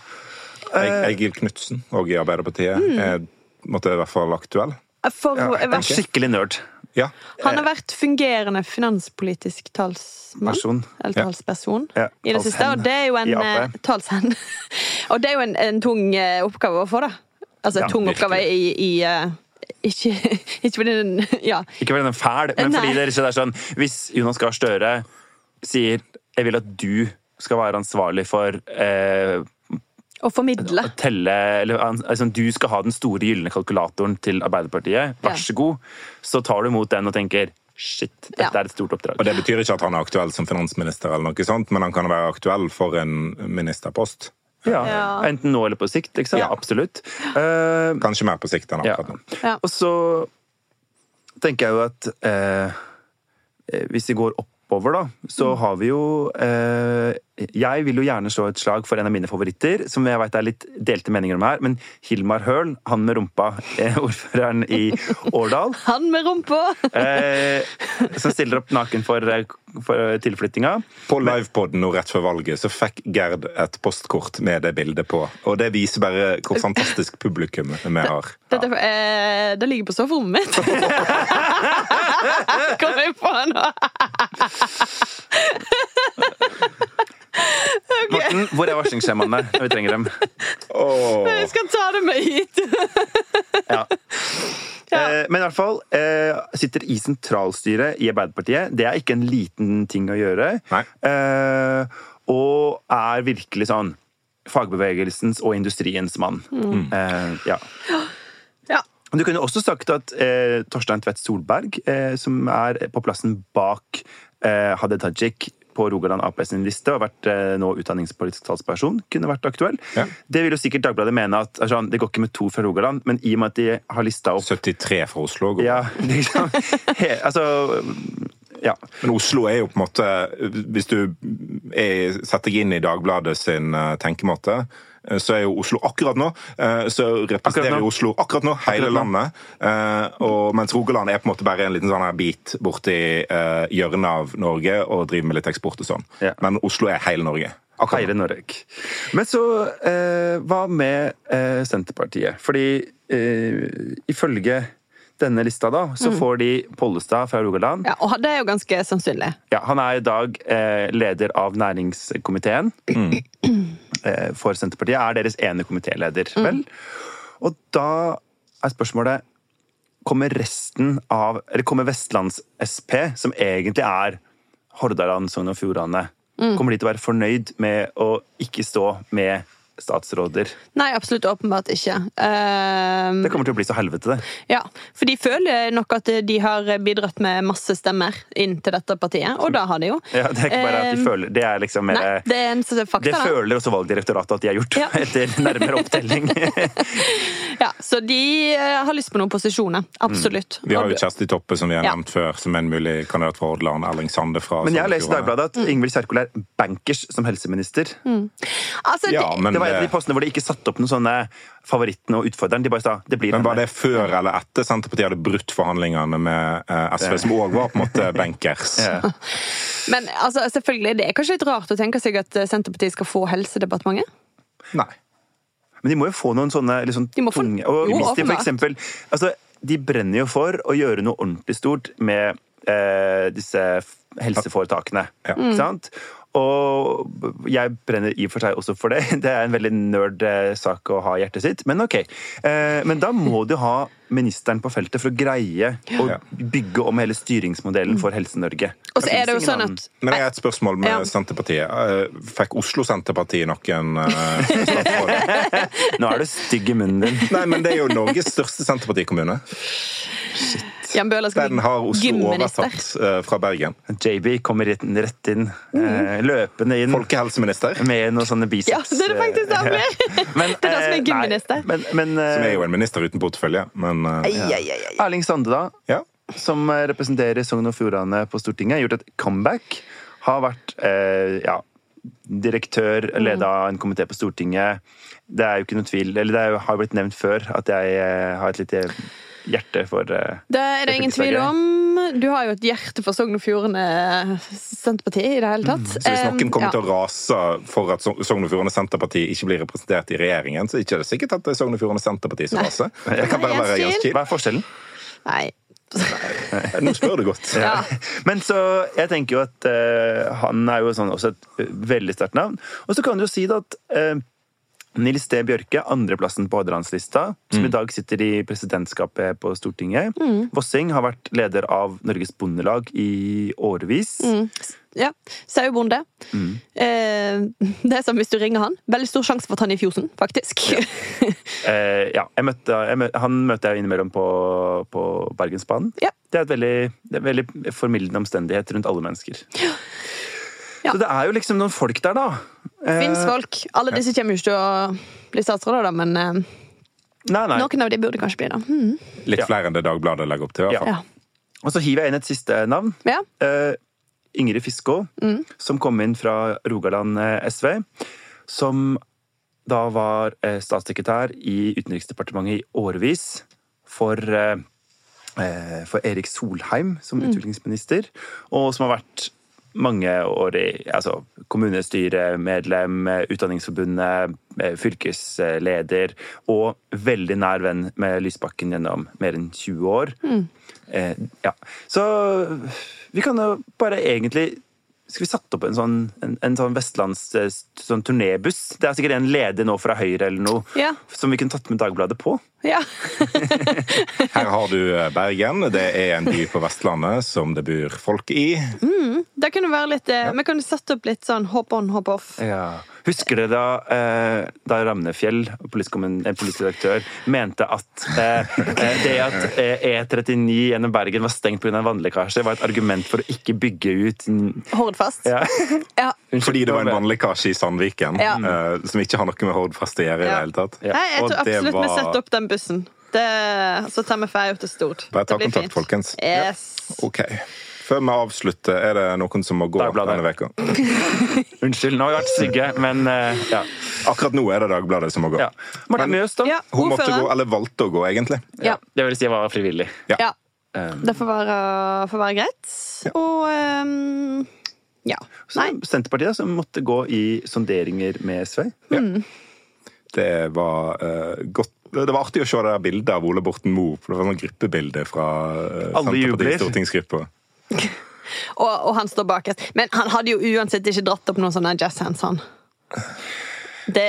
Eg- Egil Knutsen, òg i Arbeiderpartiet, er måtte i hvert fall aktuell. For, ja. jeg En skikkelig nerd. Ja. han har vært fungerende finanspolitisk talsmann. Person. Eller talsperson. Ja, I det talshen siste. Og det er jo en eh, talshen. og det er jo en, en tung eh, oppgave å få, da. Altså en Ja, tung virkelig. oppgave i, i eh, ikke, ikke fordi den Ja. Ikke fordi den er fæl, men Nei. fordi det er sånn Hvis Jonas Gahr Støre sier 'jeg vil at du skal være ansvarlig for eh, Å formidle. å telle eller, altså, Du skal ha den store gylne kalkulatoren til Arbeiderpartiet, vær så god. Så tar du imot den og tenker shit, dette Ja. er et stort oppdrag. Og Det betyr ikke at han er aktuell som finansminister, eller noe sånt, men han kan være aktuell for en ministerpost. Ja, Ja. Enten nå eller på sikt. Ikke sant? Ja. Absolutt. Uh, Kanskje mer på sikt enn akkurat nå. Ja. Og så tenker jeg jo at eh, eh, hvis vi går oppover, da, så har vi jo eh, Jeg vil jo gjerne slå et slag for en av mine favoritter, som jeg vet er litt delte meninger om her, men Hilmar Høl, han med rumpa, eh, ordføreren i Årdal, Han med rumpa! eh, som stiller opp naken for, eh, for tilflyttinga. På livepoden nå rett før valget så fikk Gerd et postkort med det bildet på. Og det viser bare hvor fantastisk publikum vi har. Dette, eh, det ligger på soverommet mitt. Kom jeg på nå? Morten, hvor er varslingsskjemaene når vi trenger dem? Oh. Jeg skal ta det med hit. Ja. Eh, Men i hvert fall eh, sitter i sentralstyret i Arbeiderpartiet. Det er ikke en liten ting å gjøre. Eh, og er virkelig sånn fagbevegelsens og industriens mann. Eh, ja. Ja. Du kunne også sagt at eh, Torstein Tvedt Solberg, eh, som er på plassen bak eh, Hadia Tajik på Rogaland Ap sin liste og vært eh, nå utdanningspolitisk talsperson, kunne vært aktuell. Ja. Det vil jo sikkert Dagbladet mene at altså, det går ikke med to fra Rogaland, men i og med at de har lista opp 73 fra Oslo. går. ja, liksom, he, altså Ja. Men Oslo er jo på en måte Hvis du er, setter deg inn i Dagbladet sin eh, tenkemåte, så er jo Oslo akkurat nå eh, Så representerer Akkurat nå. Oslo akkurat nå hele Akkurat nå. landet. eh, Og mens Rogaland er på en måte bare en liten sånn her bit borti eh, hjørnet av Norge og driver med litt eksport og sånn. Ja. Men Oslo er hele Norge. Akkurat Hele. Norge. Men så eh, hva med eh, Senterpartiet? Fordi eh, ifølge denne lista, da, så får de Pollestad fra Rogaland. Ja, og det er jo ganske sannsynlig. Ja, han er i dag eh, leder av næringskomiteen eh, for Senterpartiet. Er deres ene komitéleder, vel? Og da er spørsmålet Kommer resten av Eller kommer Vestlands-SP, som egentlig er Hordaland, Sogn og Fjordane, kommer de til å være fornøyd med å ikke stå med statsråder? Nei, absolutt åpenbart ikke. Uh, Det kommer til å bli så helvete, det. ja, For de føler nok at de har bidratt med masse stemmer inn til dette partiet, og da har de jo. Ja, det er ikke bare at de Ehm, føler Det er liksom mer Nei, det er en fakta, Det føler også Valgdirektoratet at de har gjort, Ja. etter nærmere opptelling. Ja, så de eh, har lyst på noen posisjoner. Absolutt. Vi har jo Kjersti Toppe, som vi har Ja. nevnt før, som en mulig kandidat for Hordaland. Erling Sande fra Men jeg har lest i. Dagbladet at Ingvild Kjerkol er bankers som helseminister. Altså, Ja, men, Det var en av de det, postene hvor de ikke satte opp noen sånne favorittene og utfordreren. De bare sa det blir men var det før eller etter Senterpartiet hadde brutt forhandlingene med eh, SV, som òg var på en måte bankers? Ja. men altså, selvfølgelig, det er kanskje litt rart å tenke seg at eh, Senterpartiet skal få Helsedepartementet? Nei. Men de må jo få noen sånne liksom, De må få- tunge Og Jo, hvis de for eksempel altså, De brenner jo for å gjøre noe ordentlig stort med eh, disse helseforetakene. Ja. Ikke sant? Og jeg brenner i og for seg også for det. Det er en veldig nerd eh, sak å ha i hjertet sitt, men ok. Eh, men da må du ha ministeren på feltet for å greie å bygge om hele styringsmodellen for Helse-Norge. Og så er det jo sånn at Men jeg har et spørsmål med Ja. Senterpartiet. Eh, Fikk Oslo Senterparti noen statsråder? Nå er du stygg i munnen din. Nei, men det er jo Norges største Senterpartikommune. Jan Bøhler skal Den har Oslo gymminister. overtatt uh, fra Bergen. JB kommer rett, rett inn, uh, løpende inn. Folkehelseminister, Med noen sånne biceps. Ja, det er det faktisk det han blir! Det er da som er eh, gymminister. Men, men eh, som er jo en minister uten portefølje. Men eh, ai. Erling Sande, da, ja. som eh, representerer Sogn og Fjordane på Stortinget, har gjort et comeback. Har vært eh, ja, direktør, leda en komité på Stortinget. Det er jo ikke noe tvil, eller det er jo, har jo blitt nevnt før at jeg eh, har et lite hjerte for uh, Det er det ingen tvil om. Du har jo et hjerte for Sogn og Fjordane Senterparti i det hele tatt. Så hvis noen kommer til ja. å rase for at Sog- Sogn og Fjordane Senterparti ikke blir representert i regjeringen, så er det ikke sikkert at det er Sogn og Fjordane Senterparti som raser. Det kan bare være Jens Kiel. Hva er forskjellen? Nei. Nå spør du godt. Ja. Men så, jeg tenker jo at uh, han er jo sånn, også et eh, veldig sterkt navn. Og så kan du jo si det at eh, Nils D. Bjørke, andreplassen på Hordalandslista, som i dag sitter i presidentskapet på Stortinget. Vossing har vært leder av Norges Bondelag i årevis. Ja. Sauebonde. Mm. Eh, det er som hvis du ringer han. Veldig stor sjanse for at han er i fjosen, faktisk. Eh, ja, jeg møtte, jeg møtte, han møter jeg innimellom på, på Bergensbanen. Ja. Det er et veldig, det er veldig formildende omstendighet rundt alle mennesker. Ja. Så det er jo liksom noen folk der, da. Eh, Fins folk. Alle disse kommer jo ikke til å bli statsråder, da, men eh, Nei, nei. noen av de burde kanskje bli det. Hmm. Litt Ja. flere enn det Dagbladet legger opp til. i hvert fall. Ja. Og så hiver jeg inn et siste navn. ja. Uh, Ingrid Fiskå, som kom inn fra Rogaland SV. Som da var statssekretær i Utenriksdepartementet i årevis for, for Erik Solheim som utviklingsminister. Og som har vært mange år i altså, kommunestyremedlem, Utdanningsforbundet, eh, fylkesleder og veldig nær venn med Lysbakken gjennom mer enn 20 år. Eh, ja. Så vi kan jo bare egentlig Skal vi satt opp en sånn, en, en sånn vestlands eh, sånn turnébuss? Det er sikkert en leder nå fra Høyre eller noe, Ja. som vi kunne tatt med Dagbladet på. Ja. Her har du eh, Bergen. Det er en by på Vestlandet som det bor folk i. Det kunne være litt ja. Vi kunne satt opp litt sånn hop on, hop off. Ja. Husker dere da, eh, da Ramnefjell, politisk, kommun- eh, redaktør, mente at eh, eh, det at eh, E39 gjennom Bergen var stengt pga. vannlekkasje, var et argument for å ikke bygge ut Hordfast. ja. Ja. Fordi det var en vannlekkasje i Sandviken Ja. uh, som ikke har noe med Hordfast å gjøre. i det hele tatt. Ja. Nei, jeg tror absolutt vi var- setter opp den bussen. Det, så tar vi ferja til Stord. Bare ta kontakt, fint. folkens. Yes. Ok. Før vi avslutter, er det noen som må gå Dagbladet. denne veka? Unnskyld, nå har jeg vært stygge, men uh, ja. Akkurat nå er det Dagbladet som må gå. ja. Martin Mjøs, da? Ja, Hun måtte gå, eller valgte å gå, egentlig. Ja. Det vil si jeg var frivillig. Ja. ja. Um, Det får være, får være greit. Og ehm, ja. så Nei. Senterpartiet, som måtte gå i sonderinger med SV. Det var uh, godt det var artig å se det der bildet av Ole Borten Moe. for Det var sånn gruppebilde fra uh, Senterpartiets stortingsgruppe. Og, og han står bakerst. Men han hadde jo uansett ikke dratt opp noen sånne jazz hands, han. Det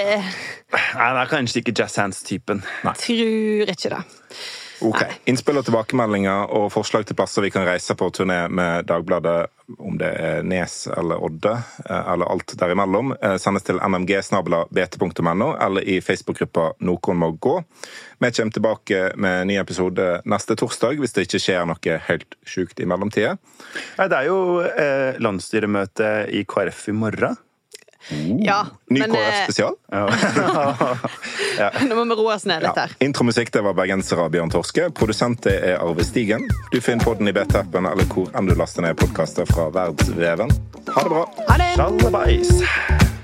Nei, Han er kanskje ikke jazz hands-typen. tror ikke det. Ok. Nei. Innspill og tilbakemeldinger og forslag til plasser vi kan reise på turné med Dagbladet, om det er Nes eller Odde, eh, eller alt derimellom, eh, sendes til nmg.bt.no eller i Facebook-gruppa Noen må gå. Vi kommer tilbake med en ny episode neste torsdag, hvis det ikke skjer noe helt sjukt i mellomtida. Det er jo eh, landsstyremøte i KrF i morgen. Ja, Ny men eh, KrF-spesial. nå må vi roe oss ned litt Ja. her. Intromusikk det var bergenser av Bjørn Torske. Produsent det er Arve Stigen. Du finner podden i BT-appen eller hvor enn du laster ned podkaster fra Verdsveven. Ha det bra! Ha det!